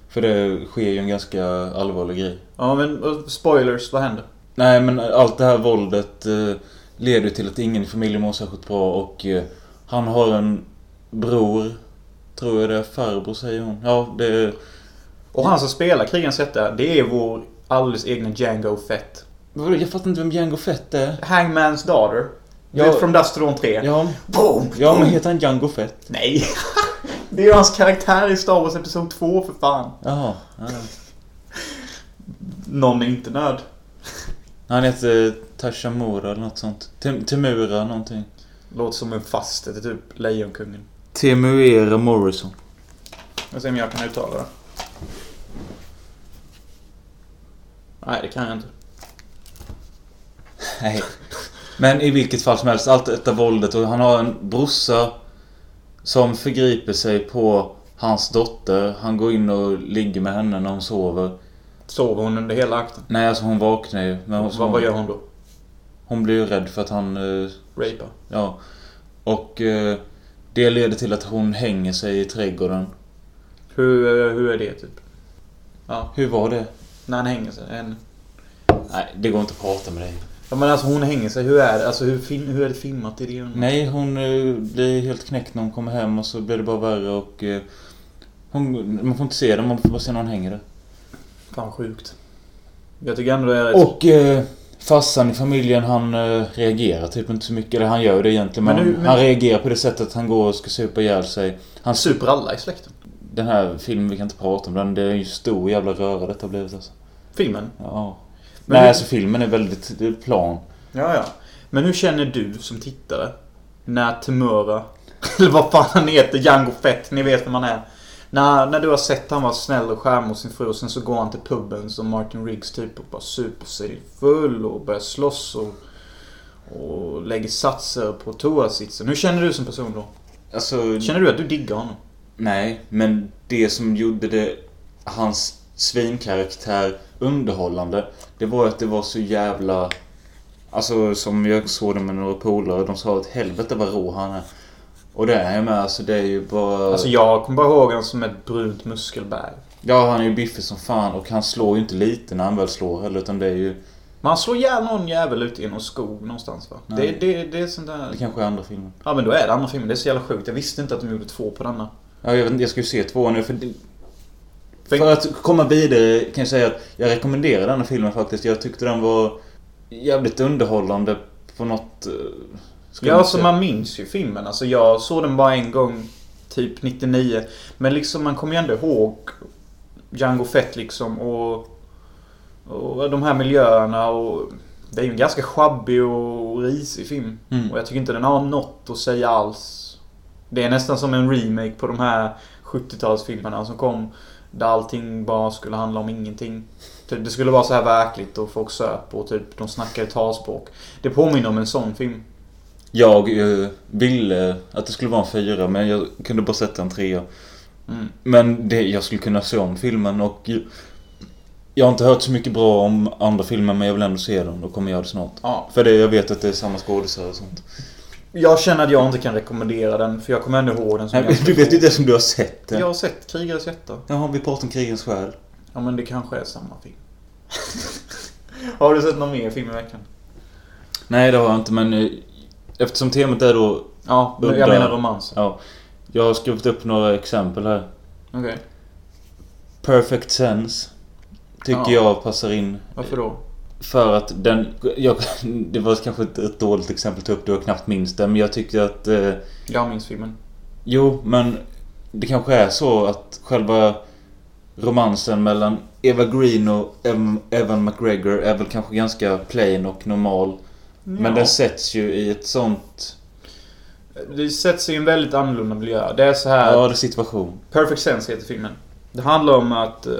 Speaker 3: För det sker ju en ganska allvarlig grej.
Speaker 2: Ja men spoilers, vad händer?
Speaker 3: Nej, men allt det här våldet eh, leder till att ingen i familjen mår särskilt bra och eh, han har en bror, tror jag det är, farbror säger hon. Ja, det är...
Speaker 2: Och han som spelar krigens jätte, det är vår alldeles egna Django Fett.
Speaker 3: Vadå, Jag fattar inte vem Django Fett är.
Speaker 2: Hangman's Daughter. Du
Speaker 3: Ja.
Speaker 2: vet från Dust to Dawn 3.
Speaker 3: Ja,
Speaker 2: Boom!
Speaker 3: ja men heter han Django Fett?
Speaker 2: Nej! det är ju hans karaktär i Star Wars Episod 2 för fan.
Speaker 3: Jaha. Ja.
Speaker 2: Någon är inte nöd.
Speaker 3: Han heter Tashamura eller något sånt. Tem- Temura någonting.
Speaker 2: Låter som en faste till typ Lejonkungen.
Speaker 3: Temuera Morrison.
Speaker 2: Jag ser om jag kan uttala det. Nej, det kan jag inte.
Speaker 3: Nej. Men i vilket fall som helst, allt detta våldet och han har en brorsa som förgriper sig på hans dotter. Han går in och ligger med henne när hon sover.
Speaker 2: Sover hon under hela akten?
Speaker 3: Nej, alltså hon vaknar ju. Men hon,
Speaker 2: Vad, vad gör hon då?
Speaker 3: hon blir ju rädd för att han... eh,
Speaker 2: Rapar?
Speaker 3: Ja. Och eh, det leder till att hon hänger sig i trädgården.
Speaker 2: Hur, eh, hur är det typ? Ja,
Speaker 3: Hur var det?
Speaker 2: när han hänger sig. En...
Speaker 3: Nej, det går inte att prata med dig.
Speaker 2: Ja men alltså hon hänger sig. Hur är det? Alltså hur, fin- hur är det filmat i det?
Speaker 3: Nej, hon eh, blir helt knäckt när hon kommer hem och så blir det bara värre och... Eh, hon, man får inte se det, man får bara se när hon hänger där.
Speaker 2: Fan sjukt. Jag tycker ändå det är rätt...
Speaker 3: Och eh, farsan i familjen han eh, reagerar typ inte så mycket. Eller han gör det egentligen men,
Speaker 2: Men nu-
Speaker 3: han,
Speaker 2: men-
Speaker 3: han reagerar på det sättet att han går och ska supa ihjäl sig. Han
Speaker 2: super alla i släkten.
Speaker 3: Den här filmen, vi kan inte prata om den. Det är ju stor jävla röra detta har blivit alltså.
Speaker 2: Filmen?
Speaker 3: Ja.
Speaker 2: Men
Speaker 3: Nej
Speaker 2: hur-
Speaker 3: alltså filmen är väldigt plan.
Speaker 2: Ja, ja. Men hur känner du som tittare? När Temura, eller vad fan han heter, Django Fett, ni vet vem han är. När, när du har sett han vara snäll och skärm mot sin fru och sen så går han till puben som Martin Riggs typ och bara super sig full och börjar slåss och, och lägger satser på toasitsen. Hur känner du som person då?
Speaker 3: Alltså,
Speaker 2: Känner du att du diggar honom?
Speaker 3: nej. Men det som gjorde det, hans svinkaraktär underhållande. Det var att det var så jävla... Alltså som jag såg det med några polare. De sa att helvete vad rå han är. Och det är jag med. Alltså det är ju bara...
Speaker 2: Alltså jag kommer bara ihåg honom som ett brunt muskelberg.
Speaker 3: Ja, han är ju biffig som fan och han slår ju inte lite när han väl slår heller utan det är ju...
Speaker 2: Men han slår ihjäl någon jävel ute i någon skog någonstans va? Det,
Speaker 3: Nej.
Speaker 2: det, det är sånt där...
Speaker 3: Det kanske är andra filmen.
Speaker 2: Ja men då är det andra filmen. Det är så jävla sjukt. Jag visste inte att de gjorde två på denna.
Speaker 3: Ja, jag, vet, inte, jag ska ju se tvåan nu för... det-
Speaker 2: För-
Speaker 3: att komma vidare kan jag säga att jag rekommenderar denna filmen faktiskt. Jag tyckte den var jävligt underhållande på något... eh,
Speaker 2: Ja, alltså man minns ju filmen. Alltså jag såg den bara en gång. Typ 99. Men liksom man kommer ju ändå ihåg Django Fett liksom och... Och de här miljöerna och... Det är ju en ganska sjabbig och risig film.
Speaker 3: Mm.
Speaker 2: Och jag tycker inte den har något att säga alls. Det är nästan som en remake på de här 70-talsfilmerna som kom. Där allting bara skulle handla om ingenting. Typ, Det skulle vara så här verkligt och folk söp och typ de snackade talspråk. Det påminner om en sån film.
Speaker 3: Jag eh, ville att det skulle vara en fyra men jag kunde bara sätta en trea.
Speaker 2: Mm.
Speaker 3: Men det, jag skulle kunna se om filmen och... Jag har inte hört så mycket bra om andra filmer men jag vill ändå se dem. Då kommer jag göra det snart.
Speaker 2: Ja.
Speaker 3: För det, jag vet att det är samma skådisar och sånt.
Speaker 2: Jag känner att jag inte kan rekommendera den, för jag kommer ändå ihåg den som
Speaker 3: Nej, du vet ju det som du har sett den.
Speaker 2: Jag har sett Krigares hjärta.
Speaker 3: Jaha, vi pratar om krigens själ.
Speaker 2: Ja, men det kanske är samma film. har du sett någon mer film i veckan?
Speaker 3: Nej, det har jag inte men eh, eftersom temat är då...
Speaker 2: Ja, jag menar romans.
Speaker 3: Ja. Jag har skrivit upp några exempel här.
Speaker 2: Okej.
Speaker 3: Perfect Sense. Tycker
Speaker 2: Ja.
Speaker 3: jag passar in.
Speaker 2: Varför då?
Speaker 3: För att den... Jag, det var kanske ett, ett dåligt exempel att ta upp, du har knappt minst den. Men jag tyckte att... Eh,
Speaker 2: Jag minns filmen.
Speaker 3: jo, men det kanske är så att själva romansen mellan Eva Green och Ev- Evan McGregor är väl kanske ganska plain och normal. Men
Speaker 2: Ja.
Speaker 3: den sätts ju i ett sånt...
Speaker 2: Det sätts i en väldigt annorlunda miljö. Det är så här...
Speaker 3: Ja, det är situation.
Speaker 2: Perfect Sense heter filmen. Det handlar om att eh,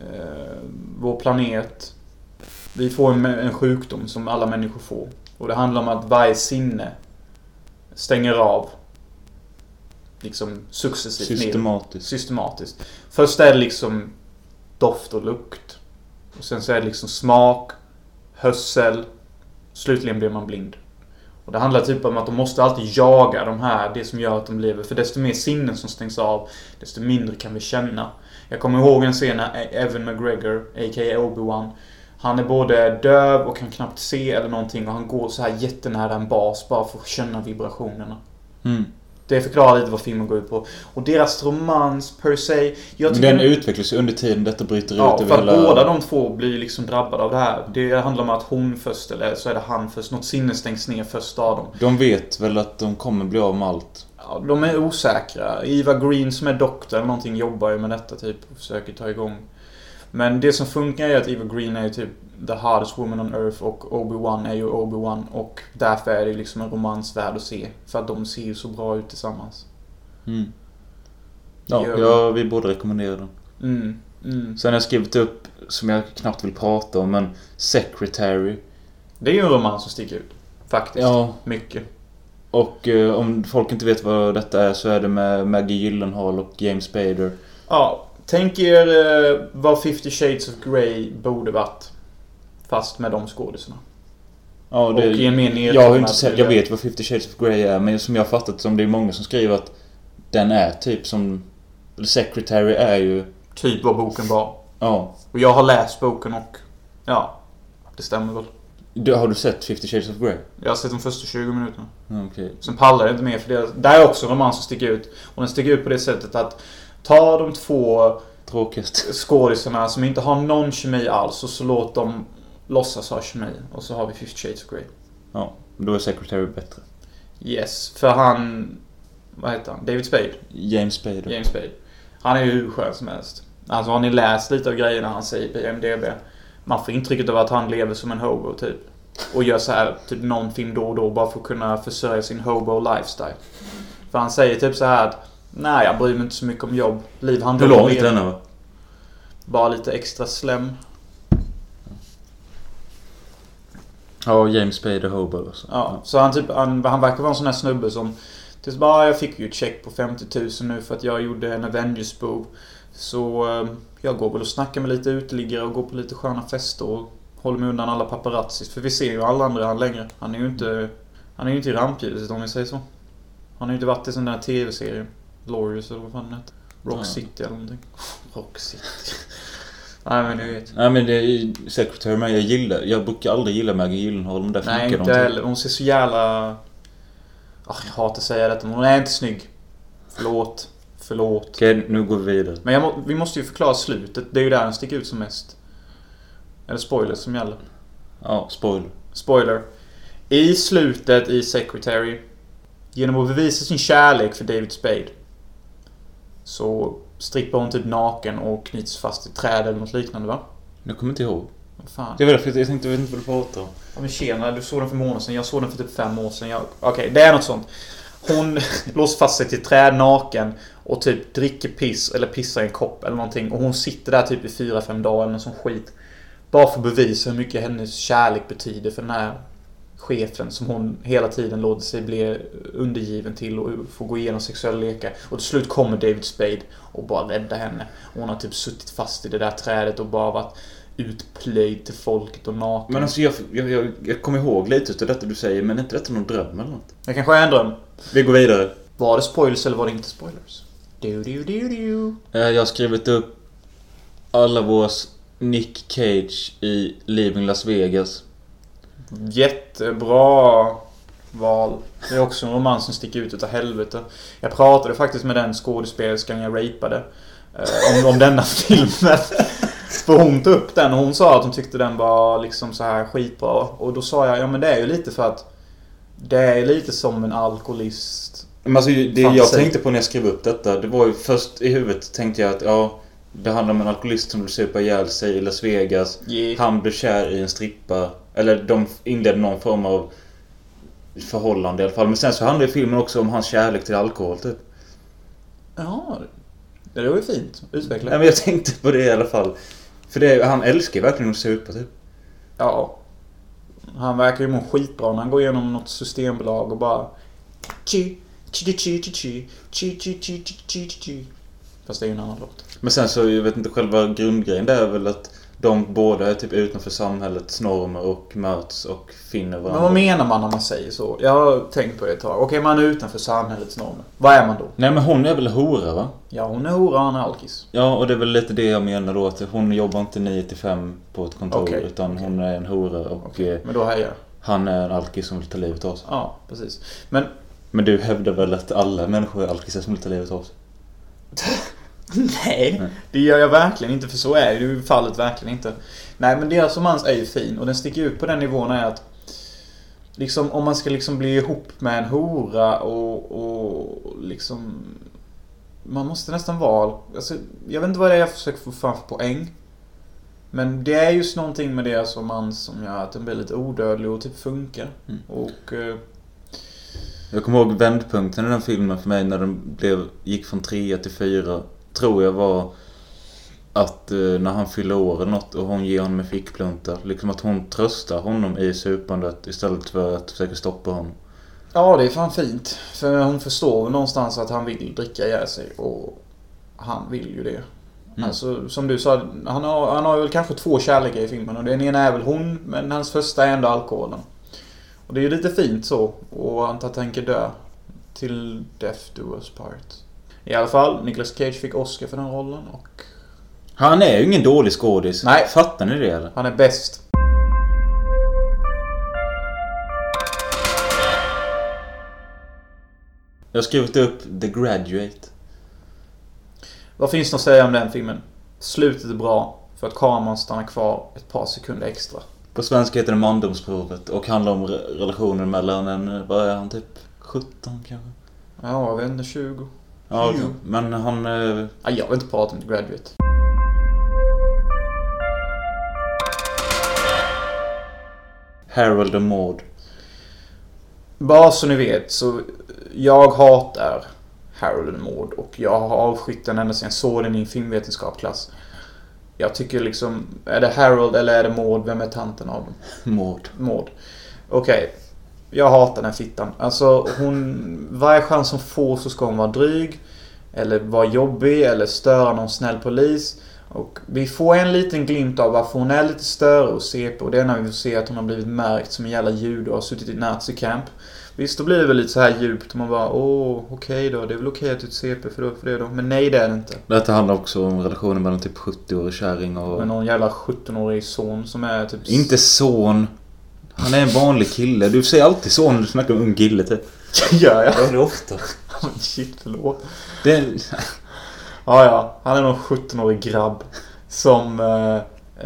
Speaker 2: eh, vår planet... Vi får en, en sjukdom som alla människor får. Och det handlar om att varje sinne stänger av. Liksom successivt ner.
Speaker 3: Systematiskt.
Speaker 2: Systematiskt. Först är det liksom doft och lukt. Och sen så är det liksom smak, hörsel. Slutligen blir man blind. Och det handlar typ om att de måste alltid jaga de här, det som gör att de lever. För desto mer sinnen som stängs av, desto mindre kan vi känna. Jag kommer ihåg en scen när Evan McGregor, a.k.a. Obi-Wan, han är både döv och kan knappt se eller någonting och han går så här jättenära en bas bara för att känna vibrationerna.
Speaker 3: Mm.
Speaker 2: Det förklarar lite vad filmen går ut på. Och deras romans per se. Jag
Speaker 3: Men
Speaker 2: tycker
Speaker 3: den utvecklas ju under tiden detta bryter
Speaker 2: Ja,
Speaker 3: ut
Speaker 2: för
Speaker 3: över
Speaker 2: att
Speaker 3: hela...
Speaker 2: båda de två blir liksom drabbade av det här. Det handlar om att hon först, eller så är det han först. Något sinne stängs ner först av dem.
Speaker 3: De vet väl att de kommer bli av med allt.
Speaker 2: Ja, de är osäkra. Eva Green som är doktor eller någonting jobbar ju med detta typ och försöker ta igång. Men det som funkar är att Eva Green är ju typ the hardest woman on earth och Obi-Wan är ju Obi-Wan och därför är det liksom en romans värd att se. För att de ser ju så bra ut tillsammans.
Speaker 3: Mm. Ja, ja, vi borde rekommendera den.
Speaker 2: Mm, mm.
Speaker 3: Sen har jag skrivit upp, som jag knappt vill prata om, men Secretary.
Speaker 2: Det är ju en romans som sticker ut. Faktiskt.
Speaker 3: Ja,
Speaker 2: Mycket.
Speaker 3: och eh, om folk inte vet vad detta är så är det med Maggie Gyllenhaal och James Spader.
Speaker 2: Ja, tänk er eh, vad 50 Shades of Grey borde varit. Fast med de skådisarna.
Speaker 3: Ja,
Speaker 2: Och
Speaker 3: det,
Speaker 2: i en mer
Speaker 3: jag har inte sett, jag vet vad 50 Shades of Grey är, men som jag har fattat som det är många som skriver att den är typ som... Secretary är ju...
Speaker 2: Typ vad boken var.
Speaker 3: Ja.
Speaker 2: Och jag har läst boken och... Ja. Det stämmer väl.
Speaker 3: Du, har du sett 50 Shades of Grey?
Speaker 2: Jag har sett de första 20 minuterna.
Speaker 3: Okej.
Speaker 2: Sen pallar jag inte mer för det. Där är också en roman som sticker ut. Och den sticker ut på det sättet att... Ta de två
Speaker 3: Tråkigt.
Speaker 2: skådisarna som inte har någon kemi alls och så låt dem låtsas ha kemi. Och så har vi 50 Shades of Grey.
Speaker 3: Ja, då är Secretary bättre.
Speaker 2: Yes, för han... Vad heter han? David Spade?
Speaker 3: James Spader.
Speaker 2: James Spade. Han är ju hur skön som helst. Alltså har ni läst lite av grejerna han säger på IMDB? Man får intrycket av att han lever som en hobo typ. Och gör så här typ någon film då och då bara för att kunna försörja sin hobo lifestyle. För han säger typ så här att Nej, jag bryr mig inte så mycket om jobb. Liv handlar
Speaker 3: Hur
Speaker 2: om
Speaker 3: lång
Speaker 2: att
Speaker 3: är
Speaker 2: leva.
Speaker 3: den va?
Speaker 2: Bara lite extra slem.
Speaker 3: Ja, James Spader Hobo alltså.
Speaker 2: Ja, så han typ, han, han verkar vara en sån här snubbe som... Typ bara, "Ah, jag fick ju ett check på 50 000 nu för att jag gjorde en Avengers-bov. Så eh, jag går väl och snackar med lite uteliggare och går på lite sköna fester och håller mig undan alla paparazzis. För vi ser ju alla andra han längre. Han är ju inte... Han är ju inte i rampljuset om vi säger så. Han har ju inte varit i sån där TV-serie. Glorious eller vad fan den heter. Rock
Speaker 3: Ja.
Speaker 2: City eller någonting. Rock City. Nej men ni vet.
Speaker 3: Nej men det är Secretary men jag gillar, jag brukar aldrig gilla Maggie Gyllenhaal men därför
Speaker 2: Nej, inte heller. Hon ser så jävla... Ah, jag hatar att säga detta, men hon är inte snygg. Förlåt. Förlåt.
Speaker 3: Okej, nu går vi vidare.
Speaker 2: Men må, vi måste ju förklara slutet. Det är ju där den sticker ut som mest. Eller spoilers som gäller.
Speaker 3: Ja, spoiler.
Speaker 2: Spoiler. I slutet i Secretary. Genom att bevisa sin kärlek för David Spade. Så strippar hon typ naken och knyts fast i träd eller något liknande va?
Speaker 3: Jag kommer inte ihåg.
Speaker 2: Fan?
Speaker 3: Det var därför jag tänkte, jag vet inte vad du pratar om.
Speaker 2: Ja men tjena, du såg den för månader sedan. Jag såg den för typ fem år sedan. Jag... Okej, det är något sånt. Hon låser fast sig till träd naken och typ dricker piss eller pissar i en kopp eller någonting. Och hon sitter där typ i fyra fem dagar eller någon sån skit. Bara för att bevisa hur mycket hennes kärlek betyder för den här chefen som hon hela tiden låter sig bli undergiven till och få gå igenom sexuella lekar. Och till slut kommer David Spade och bara räddar henne. Och hon har typ suttit fast i det där trädet och bara varit utplöjd till folket och naken.
Speaker 3: Men alltså jag, jag, jag, jag kommer ihåg lite utav detta du säger, men är inte detta någon dröm eller något?
Speaker 2: Det kanske är en dröm.
Speaker 3: Vi går vidare.
Speaker 2: Var det spoilers eller var det inte spoilers? Du, du, du, du.
Speaker 4: Eh, Jag har skrivit upp alla våra Nick Cage i Leaving Las Vegas.
Speaker 2: Jättebra val. Det är också en roman som sticker ut utav helvete. Jag pratade faktiskt med den skådespelerskan jag rapade. Eh, om, om denna filmen. För hon tog upp den och hon sa att hon tyckte den var liksom så här skitbra. Och då sa jag, ja men det är ju lite för att det är lite som en alkoholist.
Speaker 3: Men alltså det jag tänkte på när jag skrev upp detta, det var ju först i huvudet tänkte jag att ja, det handlar om en alkoholist som vill supa ihjäl sig i Las Vegas.
Speaker 2: Yeah.
Speaker 3: Han blir kär i en strippa. Eller de inleder någon form av förhållande i alla fall. Men sen så handlar ju filmen också om hans kärlek till alkohol typ.
Speaker 2: Ja, det var ju fint. Utveckla.
Speaker 3: Nej men jag tänkte på det i alla fall. För det, han älskar verkligen att supa typ.
Speaker 2: Ja. Han verkar ju må skitbra när han går igenom något systembolag och bara... Chi, chi, chi, chi, chi, chi, chi, chi, chi, chi, chi. Fast det är ju en annan låt.
Speaker 3: Men sen så, jag vet inte, själva grundgrejen där är väl att de båda är typ utanför samhällets normer och möts och finner varandra.
Speaker 2: Men vad menar man när man säger så? Jag har tänkt på det ett tag. Okej, man är utanför samhällets normer. Vad är man då?
Speaker 3: Nej men hon är väl hora va?
Speaker 2: Ja, hon är hora och han är alkis.
Speaker 3: Ja, och det är väl lite det jag menar då att hon jobbar inte 9 till 5 på ett kontor
Speaker 2: Okej,
Speaker 3: utan
Speaker 2: okej.
Speaker 3: hon är en hora och eh,
Speaker 2: Men då hejar
Speaker 3: han är en alkis som vill ta livet av sig.
Speaker 2: Ja, precis. Men
Speaker 3: Men du hävdar väl att alla människor är alkisar som vill ta livet av sig?
Speaker 2: Nej, det gör jag verkligen inte för så är ju fallet verkligen inte. Nej men deras romans är ju fin och den sticker ut på den nivån är att Liksom om man ska liksom bli ihop med en hora och, och liksom Man måste nästan vara alltså, Jag vet inte vad det är jag försöker få fram för poäng Men det är just någonting med deras romans som gör att den blir lite odödlig och typ funkar.
Speaker 3: Mm.
Speaker 2: Och eh,
Speaker 3: Jag kommer ihåg vändpunkten i den filmen för mig när den blev, gick från 3 till 4. Tror jag var att eh, när han fyller år eller något och hon ger honom en fickplunta. Liksom att hon tröstar honom i supandet istället för att försöka stoppa honom.
Speaker 2: Ja, det är fan fint. För hon förstår någonstans att han vill dricka ihjäl sig och han vill ju det.
Speaker 3: Mm.
Speaker 2: Alltså som du sa, han har, han har väl kanske två kärlekar i filmen och den ena är väl hon, men hans första är ändå alkoholen. Och det är ju lite fint så. Och han tänker dö. Till Death Do Us Part. I alla fall, Nicolas Cage fick Oscar för den rollen och
Speaker 3: Han är ju ingen dålig skådis.
Speaker 2: Nej.
Speaker 3: Fattar ni det eller?
Speaker 2: han är bäst.
Speaker 3: Jag har skrivit upp The Graduate.
Speaker 2: Vad finns det att säga om den filmen? Slutet är bra, för att kameran stannar kvar ett par sekunder extra.
Speaker 3: På svenska heter det Mandomsprovet och handlar om re- relationen mellan en, vad är han, typ 17 kanske?
Speaker 2: Ja, jag vet inte, 20.
Speaker 3: Ja,
Speaker 2: Jo.
Speaker 3: men han... eh,
Speaker 2: Ja, jag vill inte prata om The Graduate.
Speaker 3: Harold och Maud.
Speaker 2: Bara så ni vet så jag hatar Harold and Maud och jag har avskytt den ända sedan jag såg den i en filmvetenskapsklass. Jag tycker liksom, är det Harold eller är det Maud? Vem är tanten av dem?
Speaker 3: Maud.
Speaker 2: Maud. Okej. Jag hatar den fittan. Alltså hon... Varje chans hon får så ska hon vara dryg. Eller vara jobbig eller störa någon snäll polis. Och vi får en liten glimt av varför hon är lite störig och CP. Och det är när vi får se att hon har blivit märkt som en jävla jude och har suttit i nazi-camp. Visst, då blir det väl lite så här djupt och man bara åh, okej då. Det är väl okej att du är ett CP för, då, för det då. Men nej, det är det inte.
Speaker 3: Detta handlar också om relationen mellan typ 70-årig kärring och...
Speaker 2: Med någon jävla 17-årig son som är typ...
Speaker 3: Inte son. Han är en vanlig kille. Du säger alltid son när du snackar om ung kille typ.
Speaker 2: Gör jag?
Speaker 3: Ja, det ofta.
Speaker 2: Shit, förlåt.
Speaker 3: Det är...
Speaker 2: Ja, ja. Han är någon 17-årig grabb. Som eh,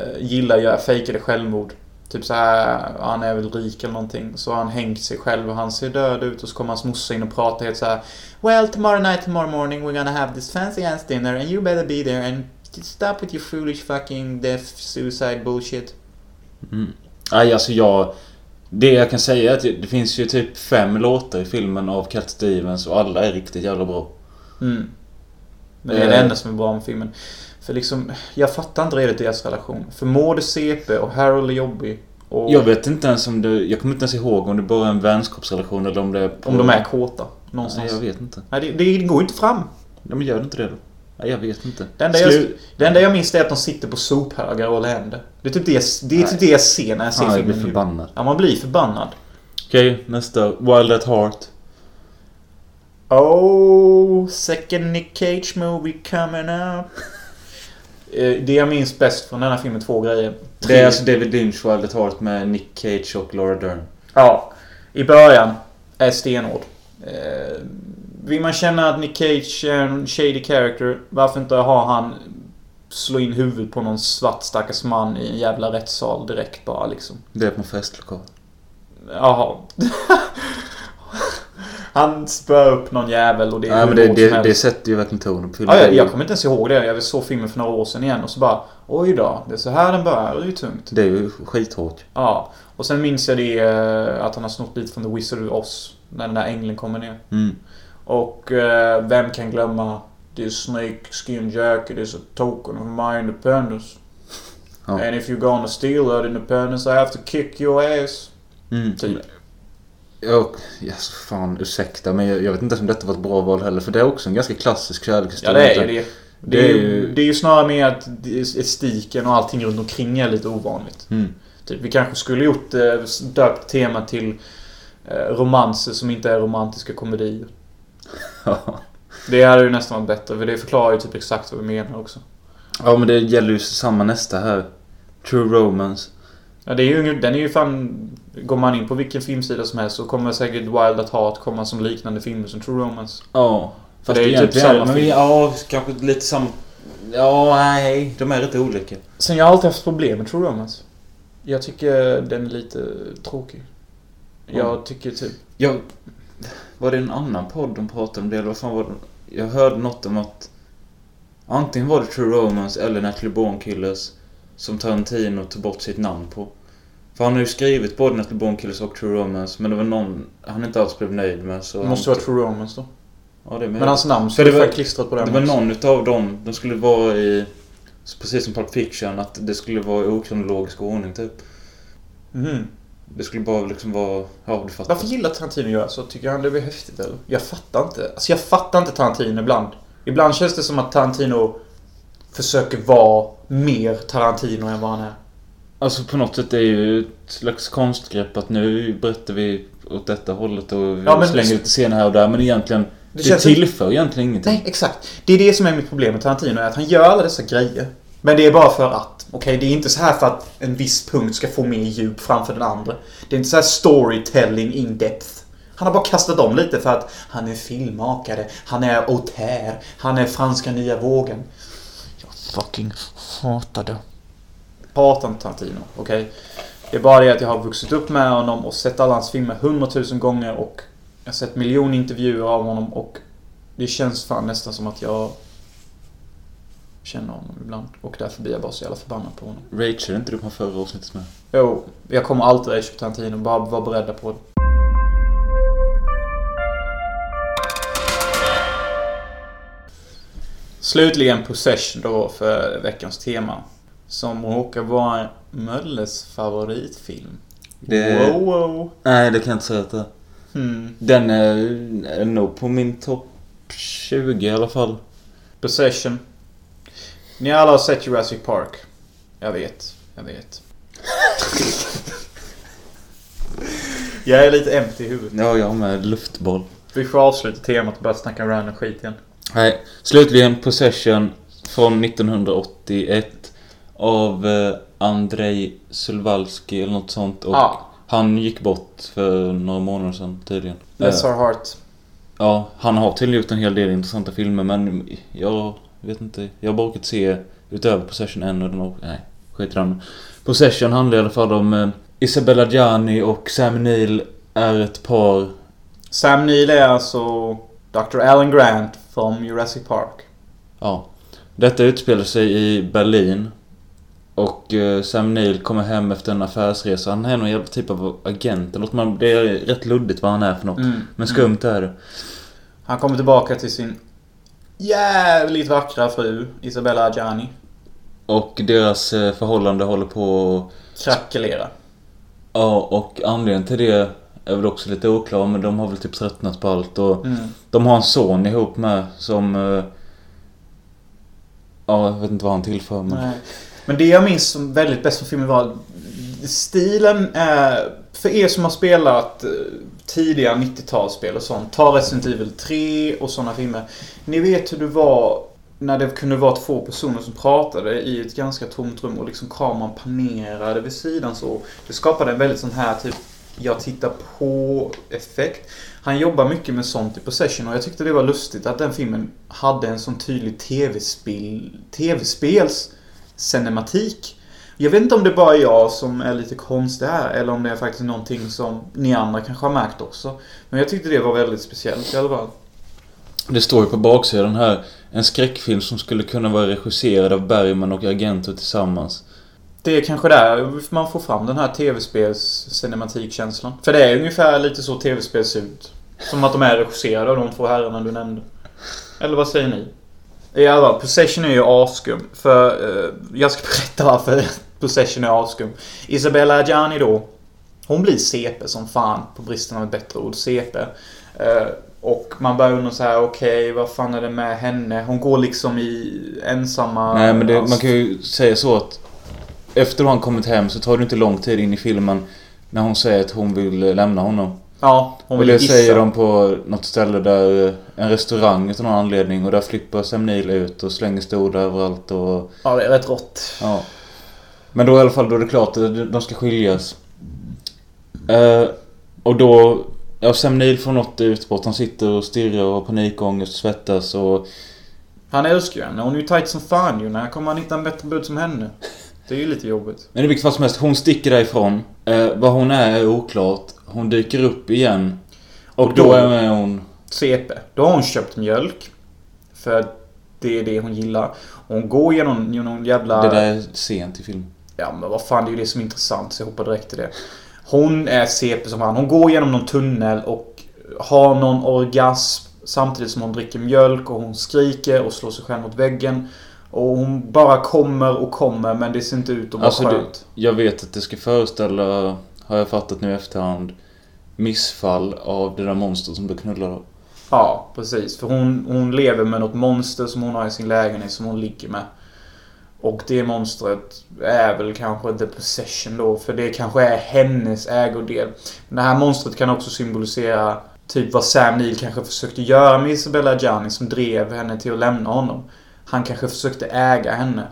Speaker 2: eh, gillar att göra fejkade självmord. Typ så här, han är väl rik eller någonting. Så har han hängt sig själv och han ser död ut och så kommer hans morsa in och pratar helt så här. Well, tomorrow night, tomorrow morning we're gonna have this fancy ass dinner and you better be there and stop with your foolish fucking death suicide bullshit.
Speaker 3: Mm. Nej, alltså jag... Det jag kan säga är att det finns ju typ fem låtar i filmen av Cat Stevens och alla är riktigt jävla bra.
Speaker 2: Mm. Men det är det
Speaker 3: Eh.
Speaker 2: enda som är bra med filmen. För liksom, jag fattar inte riktigt deras relation. För Maud är CP och Harold är jobbig. Och
Speaker 3: Jag vet inte ens om det... Jag kommer inte ens ihåg om det bara är en vänskapsrelation eller om det är på...
Speaker 2: Om de är kåta.
Speaker 3: Nej,
Speaker 2: Någonstans.
Speaker 3: jag vet inte.
Speaker 2: Nej, det, det går inte fram.
Speaker 3: Ja, men gör det inte det då? Jag vet inte.
Speaker 2: Det enda, jag, det enda jag minns är att de sitter på sophögar och håller händer. Det är typ det, det, är typ det jag ser när jag ser
Speaker 3: jag
Speaker 2: filmen.
Speaker 3: blir förbannad.
Speaker 2: Ja, man blir förbannad.
Speaker 3: Okej, nästa. Wild at Heart.
Speaker 2: Oh, second Nick Cage movie coming up. Eh, Det jag minns bäst från den här filmen, två grejer.
Speaker 3: Det är alltså David Lynch, Wild at Heart med Nick Cage och Laura Dern.
Speaker 2: Ja. I början är stenhård. Vill man känna att Nick Cage är en shady character, varför inte ha han slå in huvudet på någon svart stackars man i en jävla rättssal direkt bara liksom.
Speaker 3: Det är på en festlokal.
Speaker 2: Jaha. Han spöar upp någon jävel och det är hur
Speaker 3: men det, det, det sätter ju verkligen tonen på filmen.
Speaker 2: Ja, jag, jag kommer inte ens ihåg det. Jag såg filmen för några år sedan igen och så bara Oj då, det är så här den börjar. Det är ju tungt.
Speaker 3: Det är ju skithårt.
Speaker 2: Ja. Och sen minns jag det eh, att han har snott lite från The Wizard of Oz. När den där ängeln kommer ner.
Speaker 3: Mm.
Speaker 2: Och eh, vem kan glömma The Snake Skin Jacket is a token of my independence.
Speaker 3: Ja.
Speaker 2: And if you're gonna steal that independence I have to kick your ass.
Speaker 3: Mm.
Speaker 2: Typ.
Speaker 3: Jag, alltså, fan ursäkta men jag, jag vet inte ens om detta var ett bra val heller för det är också en ganska klassisk
Speaker 2: Ja
Speaker 3: kärlekshistoria.
Speaker 2: det är det. Det är,
Speaker 3: Det är
Speaker 2: ju, det är ju snarare mer att estetiken och allting runt omkring är lite ovanligt.
Speaker 3: Mm.
Speaker 2: Typ, vi kanske skulle gjort eh, döpt tema till eh, romanser som inte är romantiska komedier.
Speaker 3: Ja.
Speaker 2: Det hade ju nästan varit bättre för det förklarar ju typ exakt vad vi menar också.
Speaker 3: ja men det gäller ju samma nästa här. True Romance.
Speaker 2: Ja, det är ju, den är ju fan... Går man in på vilken filmsida som helst så kommer säkert Wild at Heart komma som liknande filmer som True Romance.
Speaker 3: Ja. Fast
Speaker 2: det är ju typ samma
Speaker 3: men,
Speaker 2: film.
Speaker 3: Ja, kanske lite samma... Ja, nej. De är rätt olika.
Speaker 2: Sen jag har alltid haft problem med True Romance. Jag tycker den är lite tråkig. Jag tycker typ...
Speaker 3: Jag... Var det en annan podd de pratade om det eller vad fan var det? Jag hörde något om att... Antingen var det True Romance eller Natalie Born Killers som Tarantino tog bort sitt namn på. För han har ju skrivit både Natalie Born Killers och True Romance men det var någon han inte alls blev nöjd med så...
Speaker 2: Det måste vara True Romance då.
Speaker 3: Ja, det.
Speaker 2: Men hans namn
Speaker 3: För
Speaker 2: står
Speaker 3: det
Speaker 2: det
Speaker 3: var-
Speaker 2: klistrat på den
Speaker 3: Det var någon utav dem, de skulle vara i... Precis som Pulp Fiction, att det skulle vara i okronologisk ordning typ.
Speaker 2: Mhm.
Speaker 3: Det skulle bara liksom vara... Ja, du fattar.
Speaker 2: Varför gillar Tarantino göra så? Tycker han det blir häftigt eller? Jag fattar inte. Alltså jag fattar inte Tarantino ibland. Ibland känns det som att Tarantino försöker vara mer Tarantino än vad han är.
Speaker 3: Alltså på något sätt är det ju ett slags konstgrepp att nu berättar vi åt detta hållet och vi
Speaker 2: Ja,
Speaker 3: slänger lite scener här och där men egentligen...
Speaker 2: Det
Speaker 3: Det, tillför egentligen ingenting.
Speaker 2: Nej, exakt. Det är det som är mitt problem med Tarantino. Är att han gör alla dessa grejer. Men det är bara för att. Okej, det är inte så här för att en viss punkt ska få mer djup framför den andra. Det är inte så här storytelling in depth. Han har bara kastat om lite för att han är filmmakare, han är auteur, han är franska nya vågen. Jag fucking hatar det. Hatar inte Tarantino, okej? Det är bara det att jag har vuxit upp med honom och sett alla hans filmer hundratusen gånger och jag har sett miljon intervjuer av honom och det känns fan nästan som att jag känner honom ibland. Och därför blir jag bara så jävla förbannad på honom.
Speaker 3: Rachel inte du på förra avsnittet med?
Speaker 2: Jo, jag kommer alltid rage på Tarantino. Bara vara beredda på det. Slutligen Possession då för veckans tema. Som råkar vara Mölles favoritfilm.
Speaker 3: Det...
Speaker 2: Wow, wow.
Speaker 3: Nej, det kan jag inte säga att det.
Speaker 2: Hmm.
Speaker 3: Den är, är nog på min topp 20 i alla fall.
Speaker 2: Possession. Ni alla har sett Jurassic Park. Jag vet. Jag vet. jag är lite empty i huvudet.
Speaker 3: Ja, jag med luftboll.
Speaker 2: Vi får avsluta temat och börja snacka random skit igen.
Speaker 3: Nej, slutligen Possession från 1981 av eh, Andrei Sulvalski eller något sånt. Och
Speaker 2: Ja.
Speaker 3: han gick bort för några månader sedan tydligen.
Speaker 2: Bless
Speaker 3: Eh,
Speaker 2: our heart.
Speaker 3: Ja, han har tydligen gjort en hel del intressanta filmer men jag vet inte. Jag har bara orkat se utöver Possession en och den och, Nej, skit i den. Possession handlar i alla fall om eh, Isabella Gianni och Sam Neill är ett par
Speaker 2: Sam Neill är alltså Dr. Alan Grant från Jurassic Park.
Speaker 3: Ja. Detta utspelar sig i Berlin. Och eh, Sam Neill kommer hem efter en affärsresa. Han är någon jävla typ av agent. Eller något man, det är rätt luddigt vad han är för något.
Speaker 2: Mm.
Speaker 3: Men skumt är det.
Speaker 2: Han kommer tillbaka till sin jävligt vackra fru Isabella Gianni.
Speaker 3: Och deras eh, förhållande håller på att...
Speaker 2: Krackelera.
Speaker 3: Ja, och anledningen till det är väl också lite oklar, men de har väl typ tröttnat på allt och
Speaker 2: Mm.
Speaker 3: de har en son ihop med som... eh, Ja, jag vet inte vad han tillför men...
Speaker 2: Nej. Men det jag minns som väldigt bäst från filmen var stilen är... För er som har spelat eh, tidiga 90-talsspel och sånt. Ta Resident Evil 3 och sådana filmer. Ni vet hur det var när det kunde vara två personer som pratade i ett ganska tomt rum och liksom kameran panerade vid sidan så. Det skapade en väldigt sån här typ jag tittar på effekt. Han jobbar mycket med sånt i Possession och jag tyckte det var lustigt att den filmen hade en sån tydlig tv-spel, tv-spels cinematik. Jag vet inte om det bara är jag som är lite konstig här eller om det är faktiskt någonting som ni andra kanske har märkt också. Men jag tyckte det var väldigt speciellt i alla fall.
Speaker 3: Det står ju på baksidan här. En skräckfilm som skulle kunna vara regisserad av Bergman och Argento tillsammans.
Speaker 2: Det är kanske där man får fram den här tv-spels cinematikkänslan. För det är ungefär lite så tv-spel ser ut. Som att de är regisserade av de två herrarna du nämnde. Eller vad säger ni? I alla fall, Possession är ju askum. För eh, jag ska berätta varför Possession är askum. Isabella Adjani då. Hon blir CP som fan, på bristen av ett bättre ord. CP. Eh, och man börjar undra så här, okej, vad fan är det med henne? Hon går liksom i ensamma...
Speaker 3: Nej men det, man kan ju säga så att efter han kommit hem så tar det inte lång tid in i filmen när hon säger att hon vill eh, lämna honom.
Speaker 2: Ja, hon
Speaker 3: och
Speaker 2: vill
Speaker 3: det
Speaker 2: gissa.
Speaker 3: säger de på något ställe där, eh, en restaurang utav någon anledning och där flippar Sam Neill ut och slänger stolar överallt och
Speaker 2: Ja, det är rätt rått.
Speaker 3: ja. Men då i alla fall, då är det klart att de ska skiljas. Eh, och då, ja Sam Neill får något utbrott. Han sitter och stirrar och har panikångest, svettas och
Speaker 2: Han älskar ju henne. Hon är ju tight som fan ju. När kommer han hitta en bättre bud som henne? Det är ju lite jobbigt.
Speaker 3: Men i vilket fall som helst, hon sticker därifrån. Eh, vad hon är är oklart. Hon dyker upp igen. Och,
Speaker 2: Och
Speaker 3: då,
Speaker 2: då-
Speaker 3: är hon...
Speaker 2: CP. Då har hon köpt mjölk. För det är det hon gillar. Hon går genom, genom någon jävla...
Speaker 3: Det där är sent i filmen.
Speaker 2: Ja men vad fan, det är ju det som är intressant. Så jag hoppar direkt till det. Hon är CP som han. Hon går genom någon tunnel och har någon orgasm samtidigt som hon dricker mjölk och hon skriker och slår sig själv mot väggen. Och hon bara kommer och kommer men det ser inte ut att vara
Speaker 3: Alltså, det-
Speaker 2: skönt.
Speaker 3: Jag vet att det ska föreställa, har jag fattat nu i efterhand, missfall av det där monstret som knullar av.
Speaker 2: Ja, precis. För hon, hon lever med något monster som hon har i sin lägenhet som hon ligger med. Och det monstret är väl kanske inte possession då, för det kanske är hennes ägodel. Men det här monstret kan också symbolisera typ vad Sam Neill kanske försökte göra med Isabella Gianni som drev henne till att lämna honom. Han kanske försökte äga henne.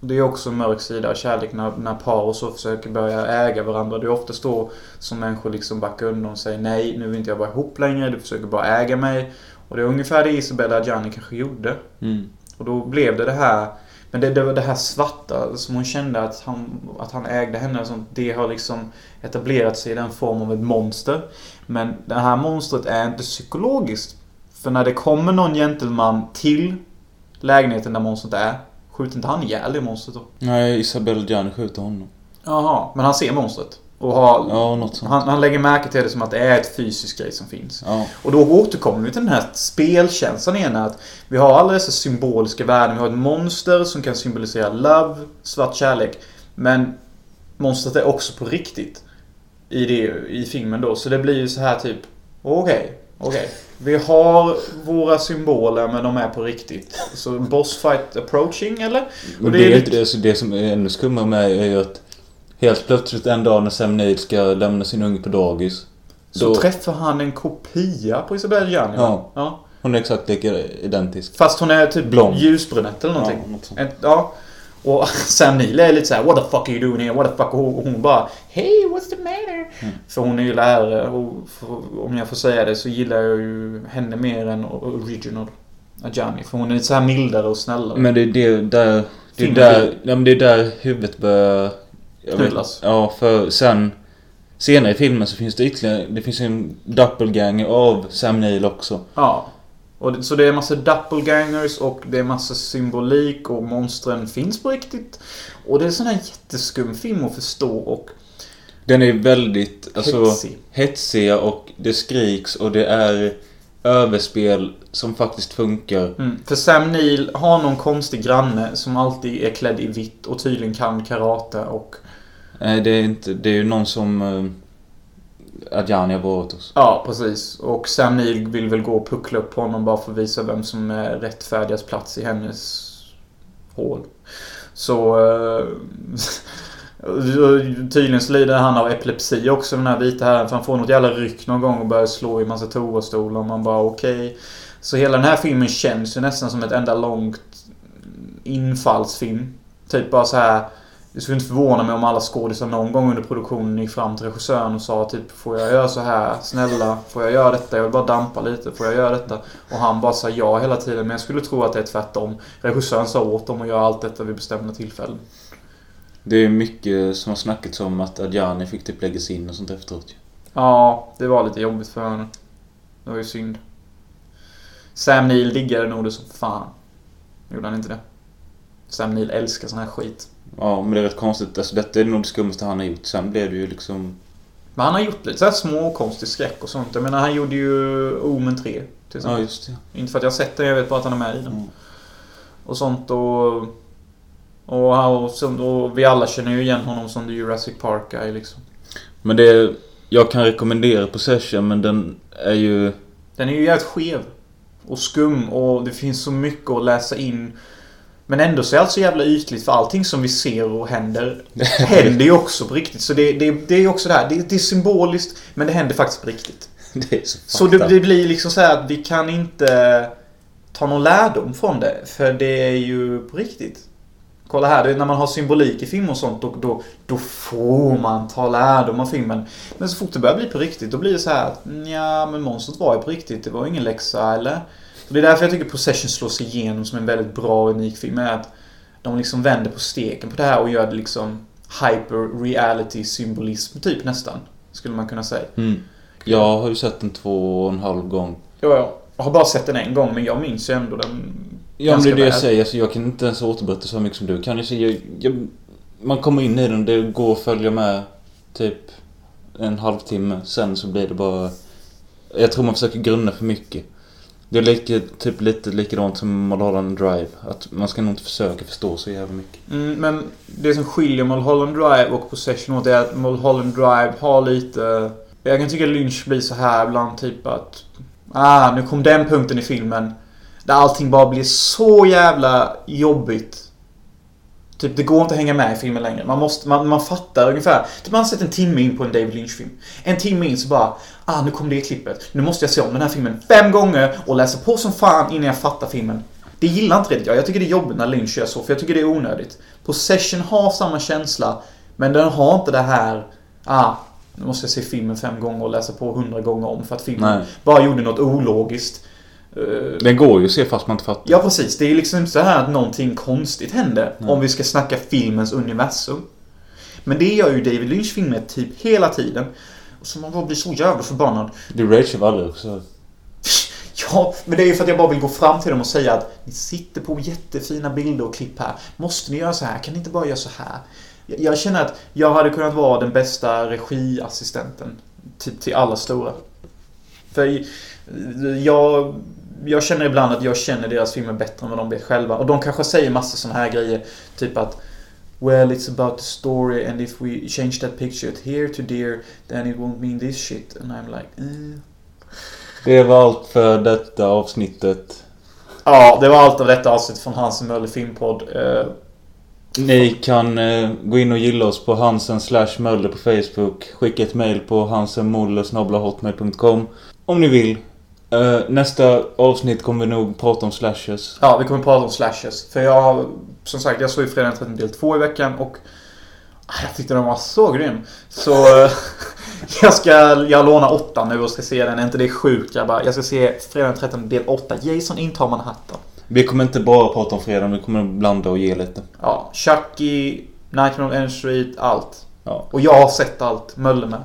Speaker 2: Det är också en mörk sida av kärlek när, när par och så försöker börja äga varandra. Det är oftast då som människor liksom backar undan och säger nej, nu vill inte jag vara ihop längre, du försöker bara äga mig. Och det är ungefär det Isabella Gianni kanske gjorde.
Speaker 3: Mm.
Speaker 2: Och då blev det det här men det, det var det här svarta som hon kände att han, att han ägde henne sånt. Det har liksom etablerat sig i den form av ett monster. Men det här monstret är inte psykologiskt. För när det kommer någon gentleman till lägenheten där monstret är. Skjuter inte han ihjäl det monstret då?
Speaker 3: Nej, Isabelle Gianni skjuter honom.
Speaker 2: Jaha, men han ser monstret. Och har,
Speaker 3: Ja,
Speaker 2: han, han lägger märke till det som att det är ett fysiskt grej som finns.
Speaker 3: Ja.
Speaker 2: Och då återkommer vi till den här spelkänslan igen. Att vi har alla dessa symboliska värden. Vi har ett monster som kan symbolisera love, svart kärlek. Men monstret är också på riktigt. I, det, i filmen då. Så det blir ju så här typ. Okej, okej. Vi har våra symboler men de är på riktigt. Så boss fight approaching eller?
Speaker 3: Men
Speaker 2: det
Speaker 3: det,
Speaker 2: är
Speaker 3: är
Speaker 2: lite-
Speaker 3: inte det, det som är ännu skummare med är ju att helt plötsligt en dag när Sam Neill ska lämna sin unge på dagis.
Speaker 2: Så
Speaker 3: Då,
Speaker 2: träffar han en kopia på Isabella Gianni. va?
Speaker 3: Ja.
Speaker 2: ja.
Speaker 3: hon är exakt lika identisk.
Speaker 2: Fast hon är typ
Speaker 3: Blond.
Speaker 2: ljusbrunett eller någonting.
Speaker 3: Ja, något sånt.
Speaker 2: Ja. Och Sam Neill är lite så här: What the fuck are you doing here? What the fuck? Och hon, bara Hey, what's the matter?
Speaker 3: Mm.
Speaker 2: För hon är ju lärare och för, om jag får säga det så gillar jag ju henne mer än original Ajani. För hon är lite så här mildare och snällare.
Speaker 3: Men det är det där... Det är där,
Speaker 2: blir-
Speaker 3: ja, men det är där huvudet börjar... vet-
Speaker 2: Knullas.
Speaker 3: Ja, för sen... Senare i filmen så finns det ytterligare... Det finns en doppelganger av Sam Neill också.
Speaker 2: Ja. Och det, så det är massa doppelgangers och det är massa symbolik och monstren finns på riktigt. Och det är en sån här jätteskum film att förstå och
Speaker 3: Den är väldigt... Alltså,
Speaker 2: hetsig.
Speaker 3: hetsiga och det skriks och det är överspel som faktiskt funkar.
Speaker 2: Mm. För Sam Neill har någon konstig granne som alltid är klädd i vitt och tydligen kan karate och...
Speaker 3: Nej, det är inte... Det är ju någon som... eh, Adjani har varit hos.
Speaker 2: Ja, precis. Och Sam Neill vill väl gå och puckla upp honom bara för att visa vem som är rättfärdigast plats i hennes hål. Så... Eh, Tydligen så lider han av epilepsi också den här vita herren. För han får något jävla ryck någon gång och börjar slå i massa toastolar. Och man bara okej. Okay. Så hela den här filmen känns ju nästan som ett enda långt infallsfilm. Typ bara så här. Det skulle inte förvåna mig om alla skådisar någon gång under produktionen gick fram till regissören och sa typ Får jag göra så här? Snälla, får jag göra detta? Jag vill bara dampa lite. Får jag göra detta? Och han bara sa ja hela tiden. Men jag skulle tro att det är tvärtom. Regissören sa åt dem att göra allt detta vid bestämda tillfällen.
Speaker 3: Det är mycket som har snackats om att Adjani fick typ läggas in och sånt efteråt
Speaker 2: Ja, det var lite jobbigt för henne. Det var ju synd. Sam Neill diggade nog det som fan. Gjorde han inte det? Sam Neill älskar sån här skit.
Speaker 3: Ja, men det är rätt konstigt. Alltså detta är nog det skummaste han har gjort. Sen blev det ju liksom...
Speaker 2: Men han har gjort lite såhär små konstig skräck och sånt. Jag menar, han gjorde ju Omen 3.
Speaker 3: Ja, just det.
Speaker 2: Inte för att jag har sett den, jag vet bara att han är med i den. Mm. Och sånt och... Och, och, och, vi alla känner ju igen honom som The Jurassic Park guy liksom.
Speaker 3: Men det... Jag kan rekommendera Possession men den är ju...
Speaker 2: Den är ju jävligt skev. Och skum och det finns så mycket att läsa in. Men ändå så är allt så jävla ytligt för allting som vi ser och händer händer ju också på riktigt. Så det, det, det är också det här. Det, det, är symboliskt men det händer faktiskt på riktigt.
Speaker 3: Det så
Speaker 2: så det, det blir liksom så att vi kan inte ta någon lärdom från det. För det är ju på riktigt. Kolla här, när man har symbolik i film och sånt då, då, då får man ta lärdom av filmen. Men så fort det börjar bli på riktigt då blir det så här att ja men monstret var ju på riktigt. Det var ingen läxa eller? Och det är därför jag tycker Possession slår sig igenom som en väldigt bra och unik film. Är att de liksom vänder på steken på det här och gör det liksom hyper reality symbolism typ nästan. Skulle man kunna säga.
Speaker 3: Mm. Jag har ju sett den två och en halv gång.
Speaker 2: Ja, jag har bara sett den en gång men jag minns ju ändå den
Speaker 3: Ja men det är det jag säger. Så jag kan inte ens återberätta så mycket som du kan. Jag jag, jag, man kommer in i den. Det går att följa med typ en halvtimme. Sen så blir det bara... Jag tror man försöker grunna för mycket. Det är lika, typ lite likadant som Mulholland Drive. Att man ska nog inte försöka förstå så jävla mycket.
Speaker 2: Mm, men det som skiljer Mulholland Drive och Possession åt är att Mulholland Drive har lite... Jag kan tycka Lynch blir så här ibland typ att... Ah, nu kom den punkten i filmen. Där allting bara blir så jävla jobbigt. Typ, det går inte att hänga med i filmen längre. Man, måste, man, man fattar ungefär. Typ man har sett en timme in på en David Lynch-film. En timme in så bara, ah nu kom det klippet. Nu måste jag se om den här filmen fem gånger och läsa på som fan innan jag fattar filmen. Det gillar inte riktigt jag. Jag tycker det är jobbigt när Lynch gör så, för jag tycker det är onödigt. Possession har samma känsla, men den har inte det här, ah, nu måste jag se filmen fem gånger och läsa på hundra gånger om för att filmen Nej. bara gjorde något ologiskt.
Speaker 3: Eh, Den går ju att se fast man inte fattar.
Speaker 2: Ja, precis. Det är liksom inte så här att någonting konstigt händer. Nej. Om vi ska snacka filmens universum. Men det gör ju David Lynch filmer typ hela tiden. Så man bara blir så jävla förbannad.
Speaker 3: Du ragear aldrig också.
Speaker 2: Ja, men det är ju för att jag bara vill gå fram till dem och säga att ni sitter på jättefina bilder och klipp här. Måste ni göra så här? Kan ni inte bara göra så här? Jag känner att jag hade kunnat vara den bästa regiassistenten till, till alla stora. För jag jag känner ibland att jag känner deras filmer bättre än vad de vet själva. Och de kanske säger massa sådana här grejer. Typ att Well, it's about the story and if we change that picture here to there then it won't mean this shit. And I'm like, eh.
Speaker 3: Det var allt för detta avsnittet.
Speaker 2: Ja, det var allt av detta avsnitt från Hans Möller Filmpodd. Uh,
Speaker 3: Ni kan uh, gå in och gilla oss på Hansen slash Möller på Facebook. Skicka ett mail på hansenmoller om ni vill. Uh, nästa avsnitt kommer vi nog prata om slashers.
Speaker 2: Ja, vi kommer prata om slashers. För jag har, som sagt, jag såg ju Fredag den 13 del 2 i veckan och ah, jag tyckte den var så grym. Så uh, jag ska, jag lånar 8 nu och ska se den. Är inte det sjukt grabbar? Jag ska se Fredag den 13 del 8. Jason intar Manhattan.
Speaker 3: Vi kommer inte bara prata om fredag, vi kommer blanda och ge lite.
Speaker 2: Ja, Chucky, Nightmare on Elm Street, allt. Ja. Och jag har sett allt, Mölle med.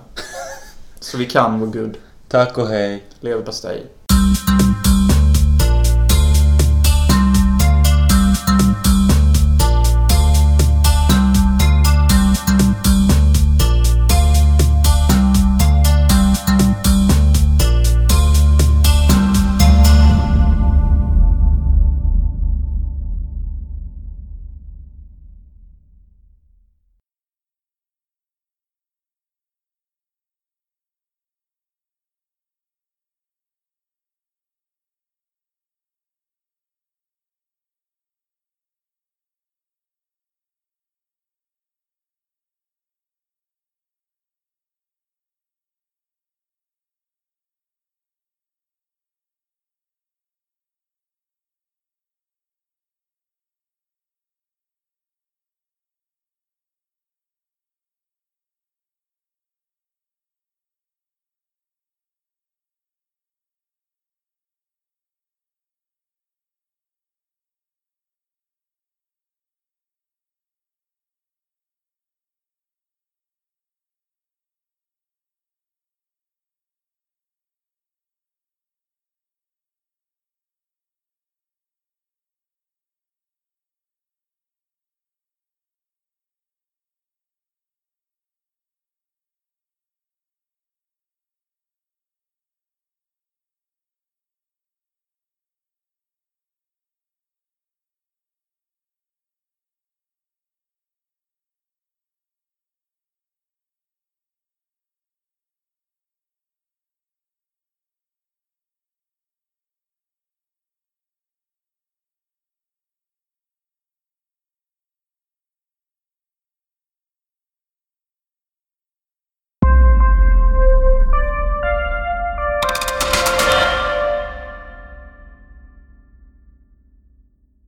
Speaker 2: så vi kan vara good.
Speaker 3: Tack och hej.
Speaker 2: Leverpastej. Thank you.